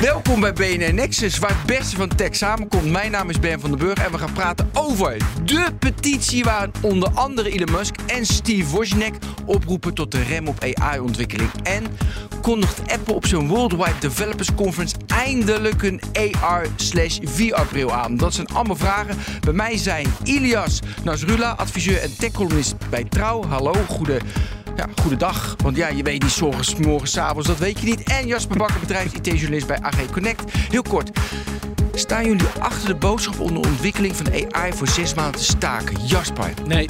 Welkom bij BNN Nexus, waar het beste van tech samenkomt. Mijn naam is Ben van den Burg en we gaan praten over de petitie waar onder andere Elon Musk en Steve Wozniak oproepen tot de rem op AI-ontwikkeling. En kondigt Apple op zijn Worldwide Developers Conference eindelijk een AR/VR-bril aan? Dat zijn allemaal vragen. Bij mij zijn Ilias Nasrullah, adviseur en tech-columnist bij Trouw. Hallo, goede ja, goedendag. Want ja, je weet niet zorgens, morgens, avonds, dat weet je niet. En Jasper Bakker, bedrijfs-IT-journalist bij AG Connect. Heel kort. Staan jullie achter de boodschap om de ontwikkeling van AI voor zes maanden te staken? Jasper. Nee.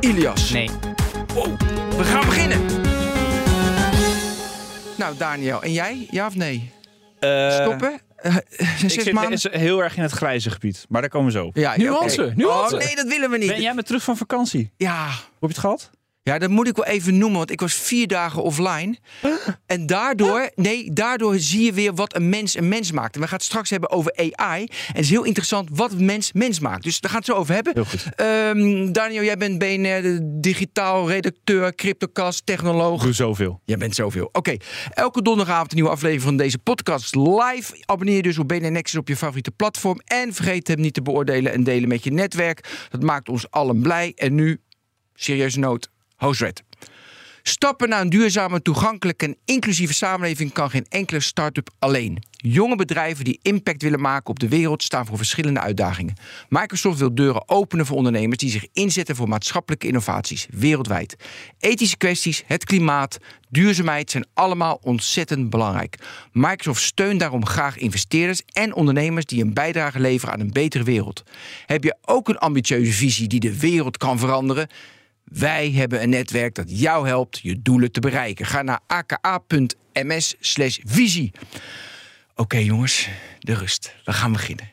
Ilias. Nee. Wow. We gaan beginnen. Nou, Daniel. En jij? Ja of nee? Uh, Stoppen? Uh, zes ik zit maanden? heel erg in het grijze gebied, maar daar komen we zo. Ja, Nuance, nuance. Oh, nee, dat willen we niet. Ben jij met terug van vakantie? Ja. Hoe heb je het gehad? Ja, dat moet ik wel even noemen, want ik was vier dagen offline. En daardoor, nee, daardoor zie je weer wat een mens een mens maakt. En we gaan het straks hebben over AI. En het is heel interessant wat een mens mens maakt. Dus daar gaan we het zo over hebben. Heel goed. Ehm, Daniel, jij bent BNR, digitaal redacteur, cryptocast, technoloog. Doe zoveel. Jij bent zoveel. Oké, elke donderdagavond een nieuwe aflevering van deze podcast live. Abonneer je dus op BNR Nexus op je favoriete platform. En vergeet hem niet te beoordelen en delen met je netwerk. Dat maakt ons allen blij. En nu, serieuze noot, host Red. Stappen naar een duurzame, toegankelijke en inclusieve samenleving kan geen enkele start-up alleen. Jonge bedrijven die impact willen maken op de wereld staan voor verschillende uitdagingen. Microsoft wil deuren openen voor ondernemers die zich inzetten voor maatschappelijke innovaties wereldwijd. Ethische kwesties, het klimaat, duurzaamheid zijn allemaal ontzettend belangrijk. Microsoft steunt daarom graag investeerders en ondernemers die een bijdrage leveren aan een betere wereld. Heb je ook een ambitieuze visie die de wereld kan veranderen? Wij hebben een netwerk dat jou helpt je doelen te bereiken. Ga naar aka.ms slash visie. Oké jongens, de rust. We gaan beginnen.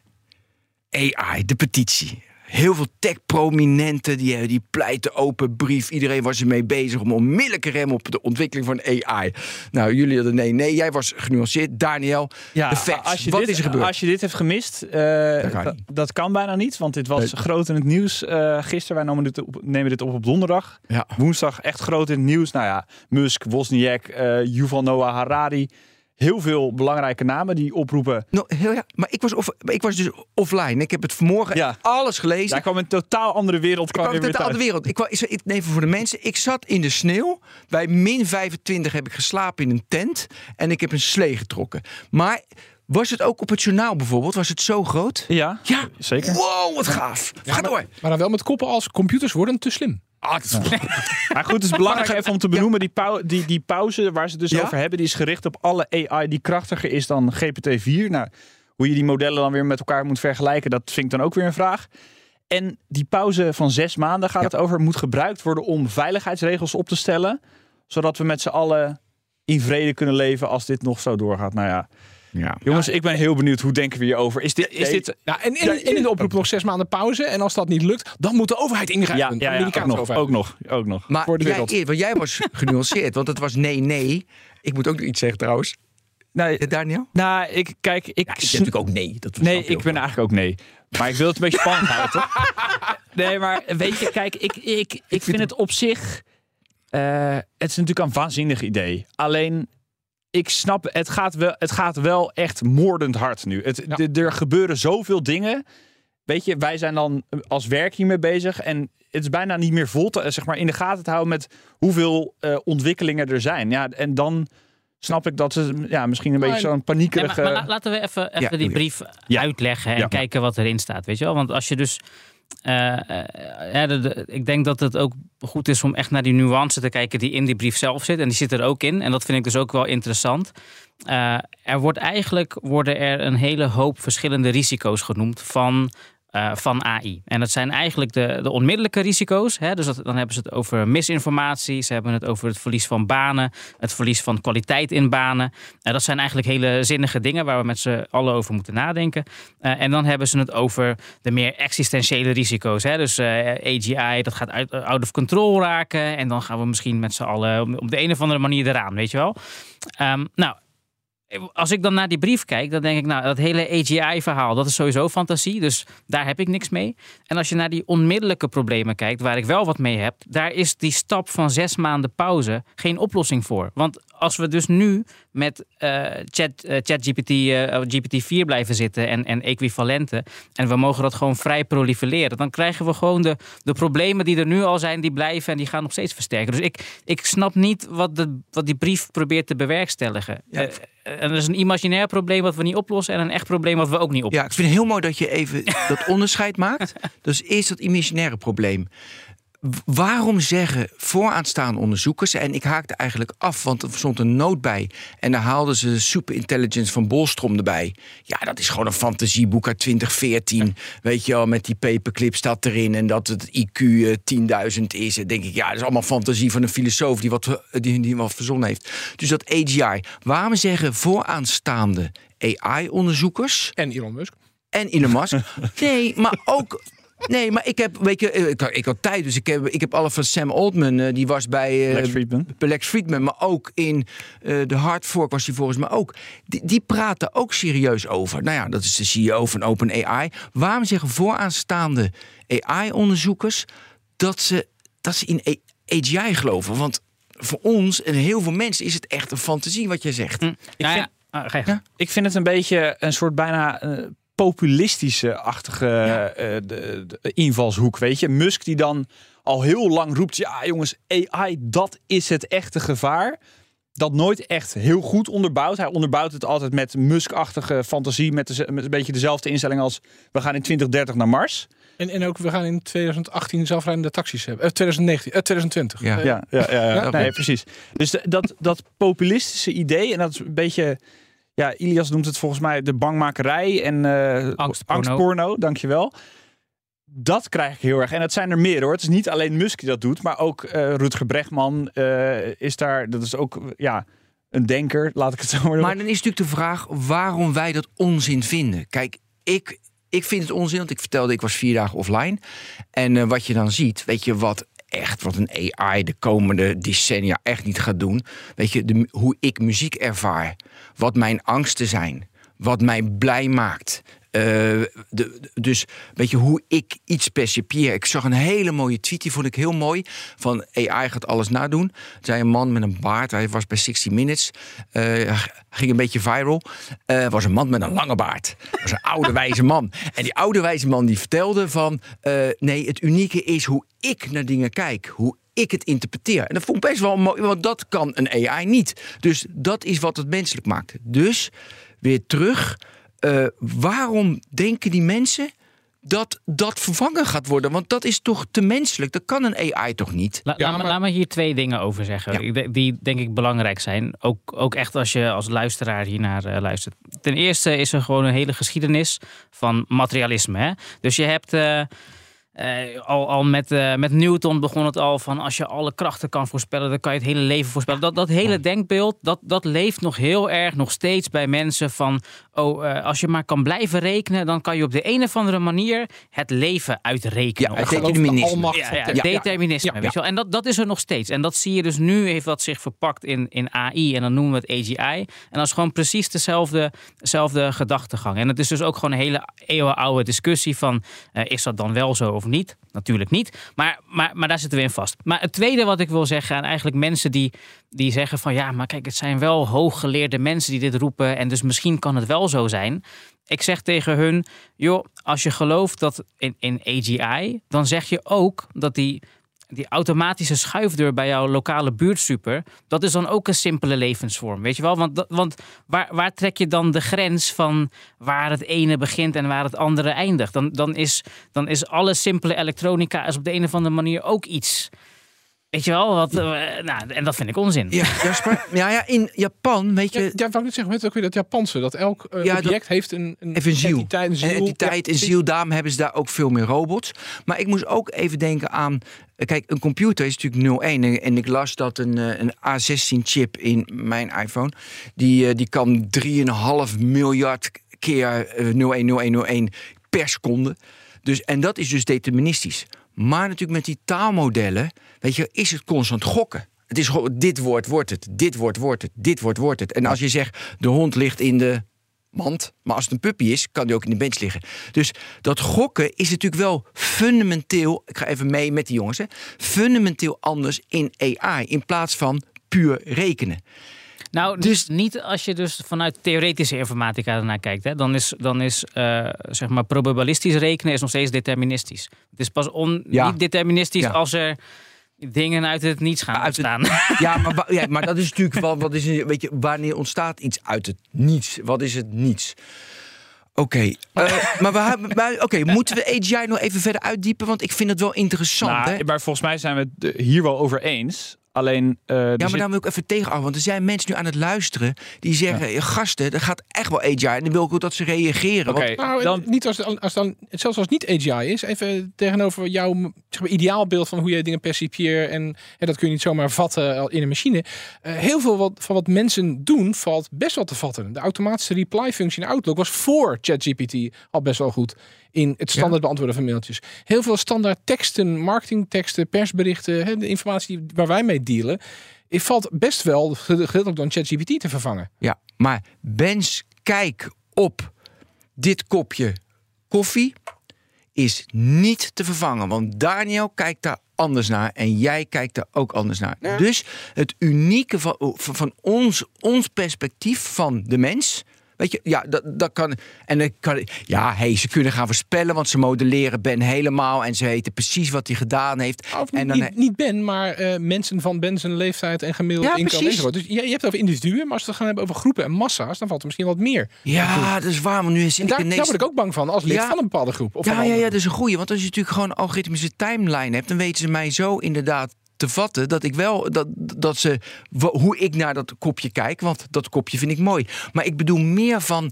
AI, de petitie. Heel veel tech-prominenten die, die pleiten open brief. Iedereen was ermee bezig om onmiddellijke rem op de ontwikkeling van AI. Nou, jullie hadden nee, nee. Jij was genuanceerd. Daniel, de facts. Als je Wat dit, is er gebeurd? Als je dit heeft gemist, eh, kan dat kan bijna niet, want dit was Nee. groot in het nieuws eh, gisteren. Wij nemen dit, op, nemen dit op op donderdag. Ja. Woensdag echt groot in het nieuws. Nou ja, Musk, Wozniak, eh Yuval Noah Harari. Heel veel belangrijke namen die oproepen. Nou, heel, ja, maar ik was, off, ik was dus offline. Ik heb het vanmorgen Ja. alles gelezen. Daar kwam een totaal andere wereld. Ik kwam kwam weer uit de thuis. andere wereld. Ik, ik, even voor de mensen. Ik zat in de sneeuw. Bij min 25 heb ik geslapen in een tent. En ik heb een slee getrokken. Maar was het ook op het journaal bijvoorbeeld? Was het zo groot? Ja, Ja. zeker. Wow, wat gaaf. Ga door. Maar dan wel met koppen als computers worden te slim. Ah, is- Maar goed, het is belangrijk even om te benoemen, die, pau- die, die pauze waar ze het dus over hebben, die is gericht op alle AI die krachtiger is dan GPT-4. Nou, hoe je die modellen dan weer met elkaar moet vergelijken, dat vind ik dan ook weer een vraag. En die pauze van zes maanden gaat het over, moet gebruikt worden om veiligheidsregels op te stellen, zodat we met z'n allen in vrede kunnen leven als dit nog zo doorgaat. Nou ja, ja. jongens, ik ben heel benieuwd, hoe denken we hierover? Is dit... Is Nee. dit Ja, en, en, en in de oproep nog zes maanden pauze. En als dat niet lukt, dan moet de overheid ja, ingrijpen. ja, De ja, ook, Amerikaanse nog, overheid. ook nog, ook nog. Maar Voor de jij, wereld. eer- want jij was genuanceerd. Want het was nee, nee. Ik moet ook nog iets zeggen trouwens. Nee, Eh, Daniel? nou, ik, kijk, ik... Ja, ik zeg natuurlijk ook nee. Dat Nee, ik ben wel. eigenlijk ook nee. Maar ik wil het een beetje spannend houden, toch? Nee, maar weet je, kijk, ik, ik, ik vind het op zich... eh, het is natuurlijk een waanzinnig idee. Alleen, ik snap, het gaat wel, het gaat wel echt moordend hard nu. Het, Ja. er gebeuren zoveel dingen. Weet je, wij zijn dan als werk hiermee bezig. En het is bijna niet meer vol te, zeg maar, in de gaten te houden met hoeveel eh, ontwikkelingen er zijn. Ja, en dan snap ik dat ze ja, misschien een beetje zo'n Nee, paniekerige... maar, maar la- laten we even, even Ja, die brief Ja. uitleggen en Ja. kijken wat erin staat. Weet je wel? Want als je dus. Eh, eh, ja, ik denk dat het ook goed is om echt naar die nuance te kijken die in die brief zelf zit. En die zit er ook in. En dat vind ik dus ook wel interessant. Eh, er wordt eigenlijk worden er een hele hoop verschillende risico's genoemd van eh, van AI. En dat zijn eigenlijk de, de onmiddellijke risico's. Hè? Dus dan hebben ze het over misinformatie, ze hebben het over het verlies van banen, het verlies van kwaliteit in banen. Eh, dat zijn eigenlijk hele zinnige dingen waar we met z'n allen over moeten nadenken. Eh, en dan hebben ze het over de meer existentiële risico's. Hè? Dus AGI, dat gaat uit, out of control raken. En dan gaan we misschien met z'n allen op- de een of andere manier eraan, weet je wel. Ehm, nou, als ik dan naar die brief kijk, dan denk ik, nou, dat hele AGI-verhaal, dat is sowieso fantasie. Dus daar heb ik niks mee. En als je naar die onmiddellijke problemen kijkt, waar ik wel wat mee heb, daar is die stap van zes maanden pauze geen oplossing voor. Want als we dus nu met eh chat, eh, ChatGPT eh, GPT-4 blijven zitten en, en equivalenten. En we mogen dat gewoon vrij prolifereren. Dan krijgen we gewoon de, de problemen die er nu al zijn, die blijven en die gaan nog steeds versterken. Dus ik, ik snap niet wat, de, wat die brief probeert te bewerkstelligen. Ja. Eh, en er is een imaginair probleem wat we niet oplossen en een echt probleem wat we ook niet oplossen. Ja, ik vind het heel mooi dat je even dat onderscheid maakt. Dus eerst dat imaginaire probleem. Waarom zeggen vooraanstaande onderzoekers, en ik haakte eigenlijk af, want er stond een noot bij en daar haalden ze Superintelligence van Bolstrom erbij. Ja, dat is gewoon een fantasieboek uit 2014. Weet je wel, met die paperclip staat erin en dat het IQ eh, 10.000 is. En denk ik, ja, dat is allemaal fantasie van een filosoof die wat, eh, die, die wat verzonnen heeft. Dus dat AGI. Waarom zeggen vooraanstaande AI-onderzoekers En Elon Musk. en Elon Musk. Nee, maar ook. Nee, maar ik heb, weet je, eh, ik, had- ik had tijd, dus ik heb, ik heb alle van Sam Altman, eh, die was bij, eh, Lex Friedman. Lex Friedman, maar ook in eh, de Hard Fork was hij volgens mij ook. Die, die praten ook serieus over. Nou ja, dat is de CEO van OpenAI. Waarom zeggen vooraanstaande AI-onderzoekers dat ze, dat ze in AGI geloven? Want voor ons en heel veel mensen is het echt een fantasie wat jij zegt. Hm. Ja, vind- ja. Ah, ga je Ja. Ik vind het een beetje een soort bijna eh, populistische-achtige eh, de- de invalshoek, weet je. Musk die dan al heel lang roept, ja jongens, AI, dat is het echte gevaar. Dat nooit echt heel goed onderbouwt. Hij onderbouwt het altijd met Musk-achtige fantasie, met, de, met een beetje dezelfde instelling als we gaan in 2030 naar Mars. En, en ook, we gaan in 2018 zelfrijdende taxis hebben. Eh, 2019, eh, 2020. Ja. Eh, Ja, ja, ja, ja. Nee, precies. Dus dat, dat populistische idee, en dat is een beetje, ja, Ilias noemt het volgens mij de bangmakerij en eh Angstporno. angstporno, dankjewel. Dat krijg ik heel erg. En het zijn er meer hoor. Het is niet alleen Musk die dat doet, maar ook eh Rutger Bregman eh, is daar. Dat is ook ja, een denker, laat ik het zo maar noemen. Maar dan is natuurlijk de vraag waarom wij dat onzin vinden. Kijk, ik, ik vind het onzin, want ik vertelde, ik was vier dagen offline. En wat je dan ziet, weet je wat echt, wat een AI de komende decennia echt niet gaat doen. Weet je, de, hoe ik muziek ervaar, wat mijn angsten zijn, wat mij blij maakt. Eh, de, dus weet je hoe ik iets percipieer. Ik zag een hele mooie tweet, die vond ik heel mooi. Van AI gaat alles nadoen. Er zei een man met een baard, hij was bij 60 Minutes. eh, ging een beetje viral. Eh was een man met een lange baard. was een oude wijze man. En die oude wijze man die vertelde van... nee, het unieke is hoe ik naar dingen kijk. Hoe ik het interpreteer. En dat vond ik best wel mooi, want dat kan een AI niet. Dus dat is wat het menselijk maakt. Dus weer terug. eh, waarom denken die mensen dat dat vervangen gaat worden? Want dat is toch te menselijk? Dat kan een AI toch niet? La- Ja, laat, me, maar- laat me hier twee dingen over zeggen. Ja. Die denk ik belangrijk zijn. Ook, ook echt als je als luisteraar hiernaar eh, luistert. Ten eerste is er gewoon een hele geschiedenis van materialisme. Hè? Dus je hebt. eh, eh, al, al met, eh, met Newton begon het al van als je alle krachten kan voorspellen, dan kan je het hele leven voorspellen. Dat, dat hele denkbeeld, dat, dat leeft nog heel erg nog steeds bij mensen van, oh, eh, als je maar kan blijven rekenen, dan kan je op de een of andere manier het leven uitrekenen. Ja, het de ja, ja, determinisme. Ja, Weet je wel? En dat, dat is er nog steeds. En dat zie je dus nu, heeft dat zich verpakt in, in AI. En dan noemen we het AGI. En dat is gewoon precies dezelfde, dezelfde gedachtegang. En het is dus ook gewoon een hele eeuwenoude discussie van... eh, is dat dan wel zo of niet? Natuurlijk niet. Maar, maar, maar daar zitten we in vast. Maar het tweede wat ik wil zeggen... en eigenlijk mensen die, die zeggen van... ja, maar kijk, het zijn wel hooggeleerde mensen die dit roepen... en dus misschien kan het wel zo zijn... Ik zeg tegen hun, joh, als je gelooft dat in, in AGI, dan zeg je ook dat die, die automatische schuifdeur bij jouw lokale buurtsuper, dat is dan ook een simpele levensvorm, weet je wel? Want, want waar, waar trek je dan de grens van waar het ene begint en waar het andere eindigt? Dan, dan, is, dan is alle simpele elektronica is op de een of andere manier ook iets. Weet je wel? Wat, eh, nou, en dat vind ik onzin. Ja, Jasper? ja, ja, in Japan, weet je, Ja, ja, wou ik net zeggen, weet ook weer dat Japanse, dat elk Ja, dat- object heeft een, een, Even een ziel. entiteit, een ziel. En entiteit Ja, en ziel, daarom hebben ze daar ook veel meer robots. Maar ik moest ook even denken aan... eh, Kijk, een computer is natuurlijk 01. En, en ik las dat een, een A16-chip in mijn iPhone... die, die kan 3,5 miljard keer eh, 010101 per seconde. Dus, en dat is dus deterministisch. Maar natuurlijk met die taalmodellen... weet je, is het constant gokken. Het is dit woord wordt het, dit woord wordt het, dit woord wordt het. En als je zegt, de hond ligt in de mand. Maar als het een puppy is, kan die ook in de bench liggen. Dus dat gokken is natuurlijk wel fundamenteel. Ik ga even mee met die jongens. Hè, fundamenteel anders in AI. In plaats van puur rekenen. Nou, dus niet als je dus vanuit theoretische informatica ernaar kijkt. Hè. Dan is, dan is eh, zeg maar probabilistisch rekenen is nog steeds deterministisch. Het is pas on, Ja. niet deterministisch Ja. als er dingen uit het niets gaan het- ontstaan. Ja, maar, ja, maar dat is natuurlijk wel. Wat is, een- weet je, wanneer ontstaat iets uit het niets? Wat is het niets? Oké, eh, maar, we, hebben- maar oké, moeten we AGI nog even verder uitdiepen? Want ik vind het wel interessant. Nou, hè? maar volgens mij zijn we het hier wel over eens. Alleen, eh, er Ja, maar zit- daar wil ik even tegenhouden. Want er zijn mensen nu aan het luisteren die zeggen: "Ja, gasten, dat gaat echt wel AGI. En dan wil ik ook dat ze reageren. Oké, Want- Nou, dan, niet als, als dan, zelfs als het niet AGI is, even tegenover jouw zeg maar, ideaalbeeld van hoe je dingen percipieert. En, en dat kun je niet zomaar vatten in een machine. Eh, heel veel wat, van wat mensen doen valt best wel te vatten. De automatische reply-functie in Outlook was voor ChatGPT al best wel goed in het standaard beantwoorden van mailtjes. Heel veel standaard teksten, marketingteksten, persberichten, hè, de informatie die- waar wij mee dealen. Het valt best wel gedeeltelijk door ChatGPT te vervangen. Ja, maar Bens, kijk op dit kopje koffie is niet te vervangen. Want Daniel kijkt daar anders naar en jij kijkt daar ook anders naar. Dus het unieke van, van van ons, ons perspectief van de mens... Weet je, ja, dat, dat kan. En dan kan. Ja, hey, ze kunnen gaan voorspellen, want ze modelleren Ben helemaal. En ze weten precies wat hij gedaan heeft. Of en dan, niet, niet Ben, maar eh, mensen van Ben zijn leeftijd en gemiddeld Ja, inkomen. precies. Dus je, je hebt het over individuen, maar als we het gaan hebben over groepen en massa's, dan valt er misschien wat meer. ja, dat is waar. Want nu ik daar, ineens. daar word ik ook bang van als lid Ja. van een bepaalde groep. Of Ja, ja, ja, dat is een goeie. Want als je natuurlijk gewoon algoritmische timeline hebt, dan weten ze mij zo inderdaad te vatten dat ik wel dat, dat ze hoe ik naar dat kopje kijk, want dat kopje vind ik mooi. Maar ik bedoel meer van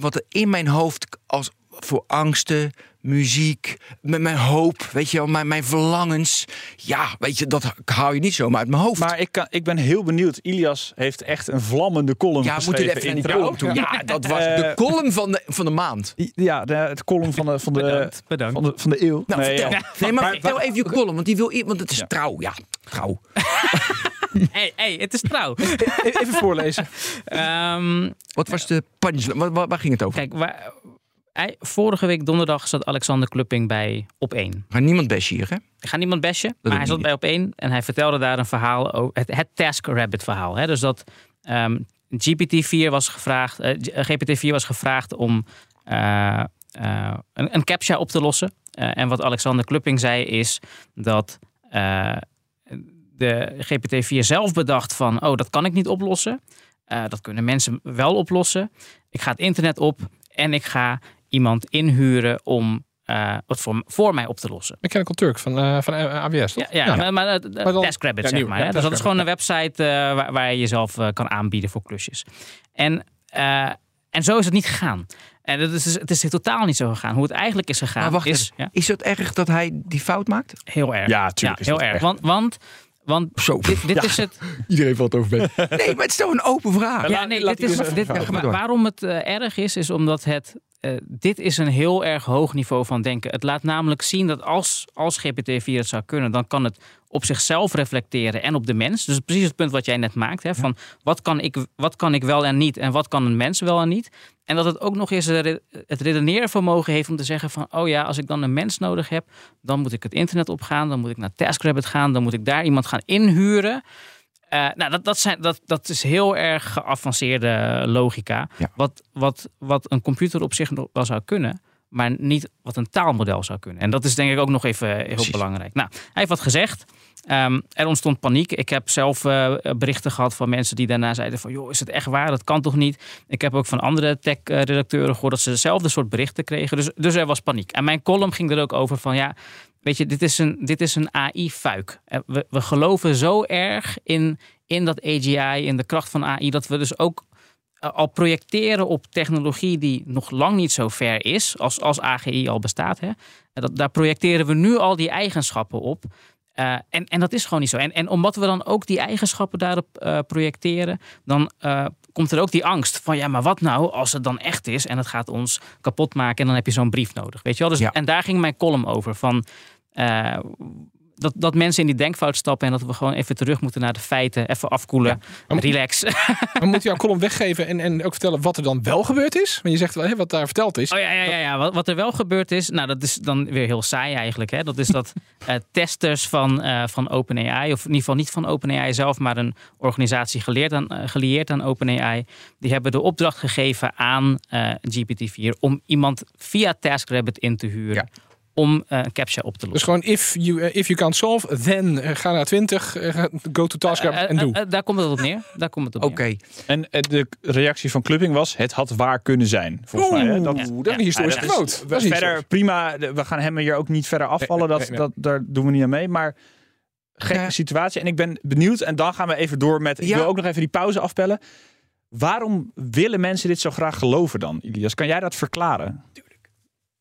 wat er in mijn hoofd als voor angsten, muziek, met mijn hoop, weet je wel, mijn, mijn verlangens. Ja, weet je, dat hou je niet zomaar uit mijn hoofd. maar ik, kan, ik ben heel benieuwd. Ilias heeft echt een vlammende column ja, geschreven even in die column toe. Ja, dat was Eh, de column van de, van de maand. Ja, de, het column van de, van de, Bedankt, bedankt. Van de, van de eeuw. Nou, Nee, vertel. ja. Nee, maar, Maar- vertel even je column, want die wil, want het is Ja. trouw. Ja, trouw. hey, hey, het is trouw. Even voorlezen. Ehm, Wat was de punchline? Waar, waar, ging het over? kijk, waar, vorige week donderdag zat Alexander Klupping bij Op 1. Maar niemand bashen hier, hè? Ik ga niemand bashen, doe maar hij zat niet. bij op één en hij vertelde daar een verhaal over het, het Task Rabbit verhaal. Hè? Dus dat ehm, GPT-4 was gevraagd, eh, G- GPT-4 was gevraagd om eh, eh, een, een captcha op te lossen. En wat Alexander Klupping zei is dat de GPT-4 zelf bedacht van, oh, dat kan ik niet oplossen. Dat kunnen mensen wel oplossen. Ik ga het internet op en ik ga iemand inhuren om eh, het voor, voor mij op te lossen. Mechanical Turk van, eh, van eh, AWS, toch? Ja, ja, maar, maar, Maar dan- TaskRabbit, ja, zeg maar. hè. Dus dat is gewoon een website eh, waar, waar je jezelf eh, kan aanbieden voor klusjes. En, eh, en zo is het niet gegaan. En het is, het is totaal niet zo gegaan. Hoe het eigenlijk is gegaan Maar wacht is even. Is het erg dat hij die fout maakt? heel erg. Ja, tuurlijk is heel dat erg. echt. Want, want, want Zo. dit, dit is het. Iedereen valt over Ben. Nee, maar het is toch een open vraag. Ja, nee, laat dit is, dit, wa- waarom het erg is, is omdat het. Eh, dit is een heel erg hoog niveau van denken. Het laat namelijk zien dat als, als GPT-4 het zou kunnen, dan kan het op zichzelf reflecteren en op de mens. Dus precies het punt wat jij net maakt. Hè, van wat kan, ik, wat kan ik wel en niet en wat kan een mens wel en niet. En dat het ook nog eens het redeneervermogen heeft om te zeggen van... oh ja, als ik dan een mens nodig heb, dan moet ik het internet opgaan. Dan moet ik naar TaskRabbit gaan. Dan moet ik daar iemand gaan inhuren. Eh, nou, dat, dat, zijn, dat, dat is heel erg geavanceerde logica. Ja. Wat, wat, wat een computer op zich wel zou kunnen, maar niet wat een taalmodel zou kunnen. En dat is denk ik ook nog even heel Precies. belangrijk. Nou, hij heeft wat gezegd. Ehm, er ontstond paniek. Ik heb zelf eh, berichten gehad van mensen die daarna zeiden van... joh, is het echt waar? Dat kan toch niet? Ik heb ook van andere tech-redacteuren gehoord... dat ze dezelfde soort berichten kregen. Dus, dus er was paniek. En mijn column ging er ook over van... ja, weet je, dit is een, dit is een AI-fuik. Eh, We, we geloven zo erg in, in dat AGI, in de kracht van AI... dat we dus ook eh, al projecteren op technologie die nog lang niet zo ver is... als, als AGI al bestaat. Hè? En Dat, daar projecteren we nu al die eigenschappen op... Eh, en, en dat is gewoon niet zo. En, en omdat we dan ook die eigenschappen daarop eh, projecteren, dan eh, komt er ook die angst van ja, maar wat nou als het dan echt is en het gaat ons kapot maken en dan heb je zo'n brief nodig. Weet je wel? Dus, Ja. En daar ging mijn column over van. eh, dat, dat mensen in die denkfout stappen en dat we gewoon even terug moeten naar de feiten. Even afkoelen, Maar- relax. We moeten jouw column weggeven en, en ook vertellen wat er dan wel gebeurd is. Want je zegt wel hè, wat daar verteld is. Oh ja, ja, ja, ja. Wat, wat er wel gebeurd is, nou dat is dan weer heel saai eigenlijk. Hè? Dat is dat eh, testers van, eh, van OpenAI, of in ieder geval niet van OpenAI zelf, maar een organisatie geleerd aan, eh, gelieerd aan OpenAI, die hebben de opdracht gegeven aan eh, GPT-4 om iemand via TaskRabbit in te huren. Ja. Om eh, een captcha op te Dus lossen. gewoon if you, eh, if you can't solve, then eh, ga naar 20, eh, ga- go to task en doe. daar komt het op neer. Daar komt het op Oké, neer. En de reactie van Clubbing was: het had waar kunnen zijn. Volgens mij. Hè? Dat, dat is een Ja, historische Ja, dat is- quote. we- Dat is niet verder prima. We gaan hem hier ook niet verder afvallen. Nee, Dat, nee, nee. Dat, daar doen we niet aan mee. Maar gekke Ja. situatie. En ik ben benieuwd. En dan gaan we even door met. Ik Ja. wil ook nog even die pauze afbellen. Waarom willen mensen dit zo graag geloven dan, Ilias? Kan jij dat verklaren?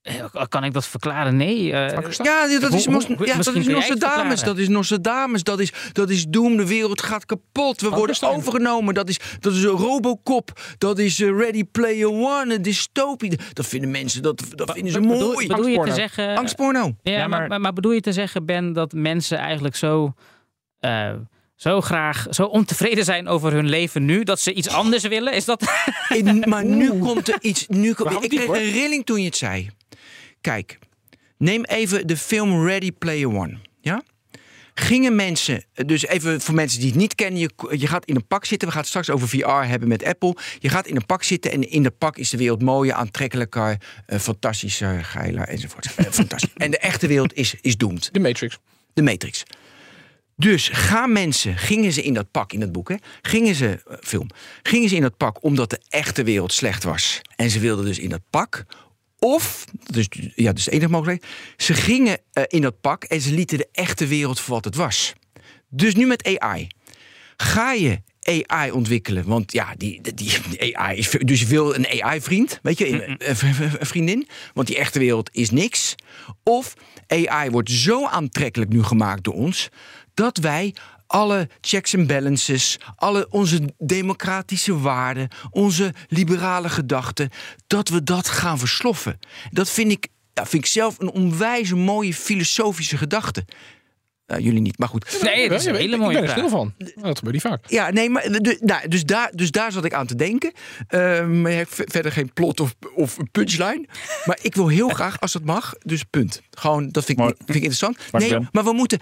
Eh, Kan ik dat verklaren? Nee. eh, Ja, dat is, hoe- ja, dat is Nostradamus. Dat is Nostradamus. Dat is, dat is Doom. De wereld gaat kapot. We worden overgenomen. Dat is, dat is een Robocop. Dat is eh, Ready Player One. Een dystopie. Dat vinden mensen dat, dat vinden ze bedoel, mooi. bedoel je te Angstporno. zeggen... Angstporno. Ja, Ja, maar, maar- maar, bedoel je te zeggen, Ben, dat mensen eigenlijk zo, eh, zo graag, zo ontevreden zijn over hun leven nu, dat ze iets anders willen? Is dat... In- maar nu komt er iets. Nu ik kreeg een rilling toen je het zei. Kijk, neem even de film Ready Player One. Ja? Gingen mensen, dus even voor mensen die het niet kennen, je, je gaat in een pak zitten. We gaan het straks over VR hebben met Apple. Je gaat in een pak zitten en in dat pak is de wereld mooier, aantrekkelijker, eh, fantastischer, geiler enzovoort. Eh, fantastisch. En de echte wereld is, is doomed. De Matrix. De Matrix. Dus gaan mensen, gingen ze in dat pak, in dat boek, hè, gingen ze, eh, film, gingen ze in dat pak omdat de echte wereld slecht was. En ze wilden dus in dat pak. Of, dus, ja, dus de enige mogelijkheid, ze gingen eh, in dat pak en ze lieten de echte wereld voor wat het was. Dus nu met AI. Ga je AI ontwikkelen? Want ja, die, die, die AI is. Dus je wil een AI-vriend, weet je, een, een vriendin. Want die echte wereld is niks. Of AI wordt zo aantrekkelijk nu gemaakt door ons. dat wij alle checks en balances, alle onze democratische waarden, onze liberale gedachten, dat we dat gaan versloffen. Dat vind ik, ja, vind ik zelf een onwijs mooie filosofische gedachte. Nou, jullie niet, maar goed. Nee, het is een ik- hele ik mooie ben er vraag. stil van. Nou, Dat gebeurt niet vaak. Ja, nee, maar de, nou, dus, daar, dus daar zat ik aan te denken. Ehm, maar ik heb v- verder geen plot of, of een punchline. Maar ik wil heel graag, als dat mag, dus punt. Gewoon, dat vind ik, Mooi. vind ik interessant. Nee, Ben. maar we moeten.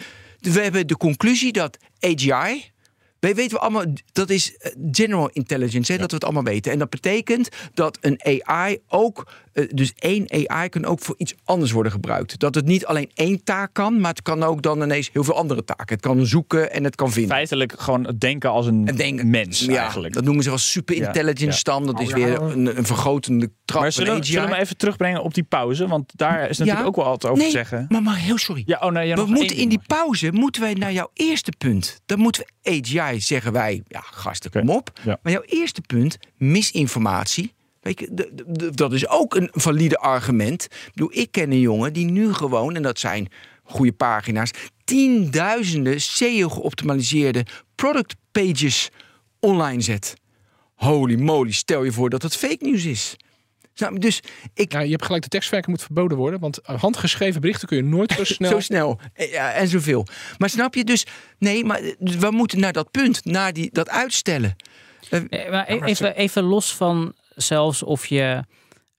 We hebben de conclusie dat AGI. Wij weten we allemaal, dat is eh, general intelligence, hè, dat we het allemaal weten. En dat betekent dat een AI ook, dus één AI kan ook voor iets anders worden gebruikt. Dat het niet alleen één taak kan, maar het kan ook dan ineens heel veel andere taken. Het kan zoeken en het kan vinden. Feitelijk gewoon het denken als een denken, mens ja, eigenlijk. Dat noemen ze wel super intelligence ja. dan. Dat is Oh, ja. weer een, een vergrotende trap. Maar zullen, zullen we hem even terugbrengen op die pauze? Want daar is natuurlijk Ja. ook wel wat over nee, te zeggen. Maar, maar heel sorry. Ja, oh nee, ja, we moeten in die pauze moeten wij naar jouw eerste punt. Dan moeten we AGI, zeggen wij. Ja, gasten, kom op. Ja. Maar jouw eerste punt, misinformatie. Weet je, de- de- de- dat is ook een valide argument. Ik bedoel, ik ken een jongen die nu gewoon, en dat zijn goede pagina's, tienduizenden SEO-geoptimaliseerde product pages online zet. Holy moly, stel je voor dat het fake nieuws is. Dus ik, Ja, je hebt gelijk de tekstverwerking moet verboden worden. Want handgeschreven berichten kun je nooit zo snel... Zo snel. Eh, Ja, en zoveel. Maar snap je dus... Nee, maar dus we moeten naar dat punt. Naar die, dat uitstellen. Eh, maar e- even, even los van zelfs of je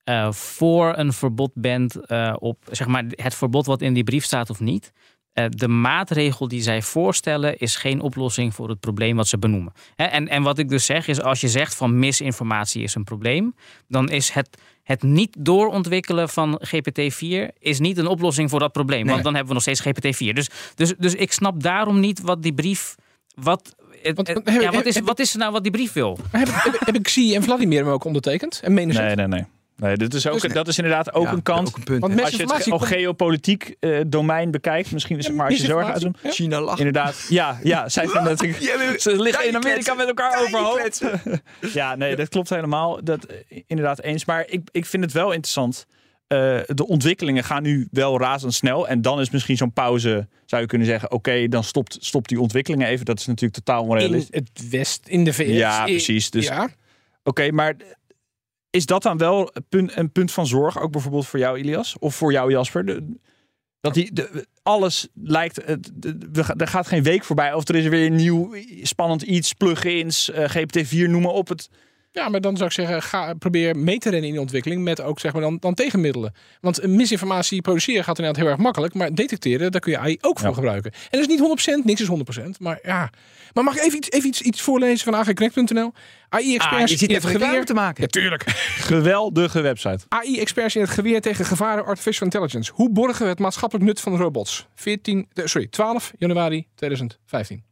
eh, voor een verbod bent eh, op zeg maar, het verbod wat in die brief staat of niet. Eh, de maatregel die zij voorstellen is geen oplossing voor het probleem wat ze benoemen. Hè, en, en wat ik dus zeg is, als je zegt van misinformatie is een probleem, dan is het, het niet doorontwikkelen van GPT-4 is niet een oplossing voor dat probleem. Nee. Want dan hebben we nog steeds GPT-4. Dus, dus, dus ik snap daarom niet wat die brief. Wat, Want- het- heb- ja, wat, is, heb- wat is er nou wat die brief wil? Heb, heb, ik Xi en Vladimir hem ook ondertekend? En menen? Nee, nee, nee. Nee, dit is ook, Dus nee. dat is inderdaad ook Ja, een kant. Ook een punt. Want als je het op komt- geopolitiek eh, domein bekijkt, misschien is het maar als je zo misinformatie, uitzoomt. China lacht. Inderdaad, ja, ja, zij vinden maar- Ze liggen in Amerika met elkaar overhoop. Ja, nee, dat klopt helemaal. Dat eh, inderdaad eens. Maar ik, ik vind het wel interessant. Eh, de ontwikkelingen gaan nu wel razendsnel. En dan is misschien zo'n pauze, zou je kunnen zeggen... oké, dan stopt, stopt die ontwikkelingen even. Dat is natuurlijk totaal In onrealistisch. het West, in de VS. Ja, precies. Dus ja. Oké, maar is dat dan wel een punt, een punt van zorg, ook bijvoorbeeld voor jou, Ilias? Of voor jou, Jasper? De- Dat die, de, alles lijkt. Er gaat geen week voorbij. Of er is weer een nieuw spannend iets, plugins, eh, GPT-4, noem maar op. Het, Ja, maar dan zou ik zeggen, ga, probeer mee te rennen in de ontwikkeling met ook zeg maar dan, dan tegenmiddelen. Want misinformatie produceren gaat inderdaad heel erg makkelijk, maar detecteren, daar kun je AI ook voor Ja. gebruiken. En dat is niet 100%, niks is 100%, maar ja. Maar mag ik even iets, even iets, iets voorlezen van agconnect.nl? AI-experts Ah, in het geweer. te maken. Ja, tuurlijk. geweldige website. AI-experts in het geweer tegen gevaren artificial intelligence. Hoe borgen we het maatschappelijk nut van robots? 14, eh, sorry, 12 januari 2015.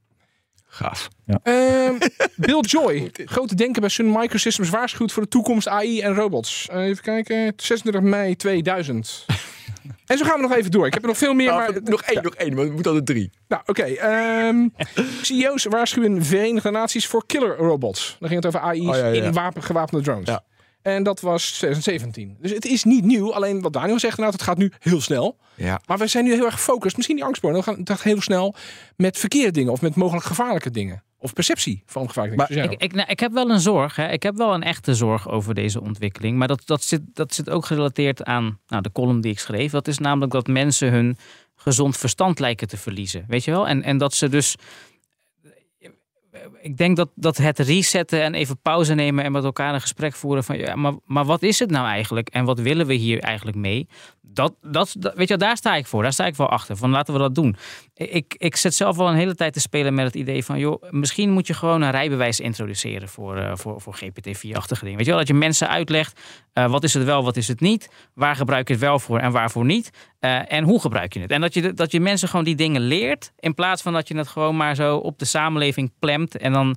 Gaaf. Ehm, Bill Joy, grote denker bij Sun Microsystems, waarschuwt voor de toekomst AI en robots. Eh, even kijken, 26 mei 2000. en zo gaan we nog even door. Ik heb er nog veel meer, maar... nog één, nog één, maar we moeten altijd drie. Nou, oké. ehm, CEO's waarschuwen Verenigde Naties voor killer robots. Dan ging het over AI's Oh, ja, ja, ja. in wapen, gewapende drones. Ja. En dat was 2017. Dus het is niet nieuw. Alleen wat Daniel zegt, nou, het gaat nu heel snel. Ja. Maar we zijn nu heel erg gefocust. Misschien die angstborn. Dan gaat heel snel met verkeerde dingen. Of met mogelijk gevaarlijke dingen. Of perceptie van gevaarlijke dingen. Ik, ik, nou, ik heb wel een zorg. Hè. Ik heb wel een echte zorg over deze ontwikkeling. Maar dat, dat, zit, dat zit ook gerelateerd aan nou, de column die ik schreef. Dat is namelijk dat mensen hun gezond verstand lijken te verliezen. Weet je wel? En, en dat ze dus. Ik denk dat, dat het resetten en even pauze nemen en met elkaar een gesprek voeren van ja, maar, maar wat is het nou eigenlijk en wat willen we hier eigenlijk mee? Dat, dat, weet je, daar sta ik voor. Daar sta ik wel achter. Van laten we dat doen. Ik, ik zit zelf al een hele tijd te spelen met het idee van, joh, misschien moet je gewoon een rijbewijs introduceren voor, eh, voor, voor GPT-4-achtige dingen. Weet je wel, dat je mensen uitlegt, eh, wat is het wel, wat is het niet, waar gebruik je het wel voor en waarvoor niet, eh, en hoe gebruik je het. En dat je, dat je mensen gewoon die dingen leert, in plaats van dat je het gewoon maar zo op de samenleving plemt en dan,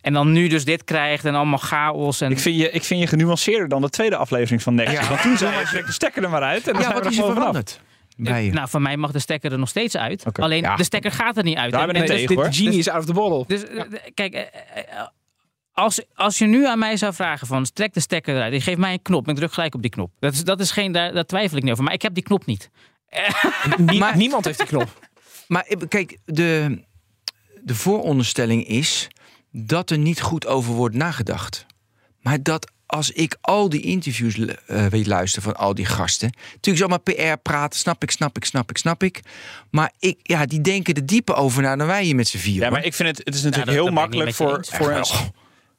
en dan nu dus dit krijgt en allemaal chaos. En, Ik vind, je, ik vind je genuanceerder dan de tweede aflevering van Nexus. Ja. Want toen zei je, trek de stekker er maar uit. En dan Ja, wat is er er gewoon vanaf. veranderd? Bij je? nou, van mij mag de stekker er nog steeds uit. Alleen Ja. de stekker gaat er niet uit. Daar En- ben ik en- tegen, dit hoor. genie is out of the bottle. Dus eh, kijk, eh, eh, als, als je nu aan mij zou vragen van trek de stekker eruit, je geeft mij een knop, ik druk gelijk op die knop. Dat is, dat is geen, daar, daar twijfel ik niet over. Maar ik heb die knop niet. Nie- Maar- niemand heeft die knop. Maar eh, kijk, de, de vooronderstelling is dat er niet goed over wordt nagedacht. Maar dat als ik al die interviews eh, weet luisteren van al die gasten. Natuurlijk is allemaal PR praten, snap ik, snap ik, snap ik, snap ik. Maar ik, ja, die denken er dieper over na dan wij hier met z'n vier. Ja, maar ik vind het, het is Ja, natuurlijk dat- heel dat ik makkelijk voor, eens. voor een,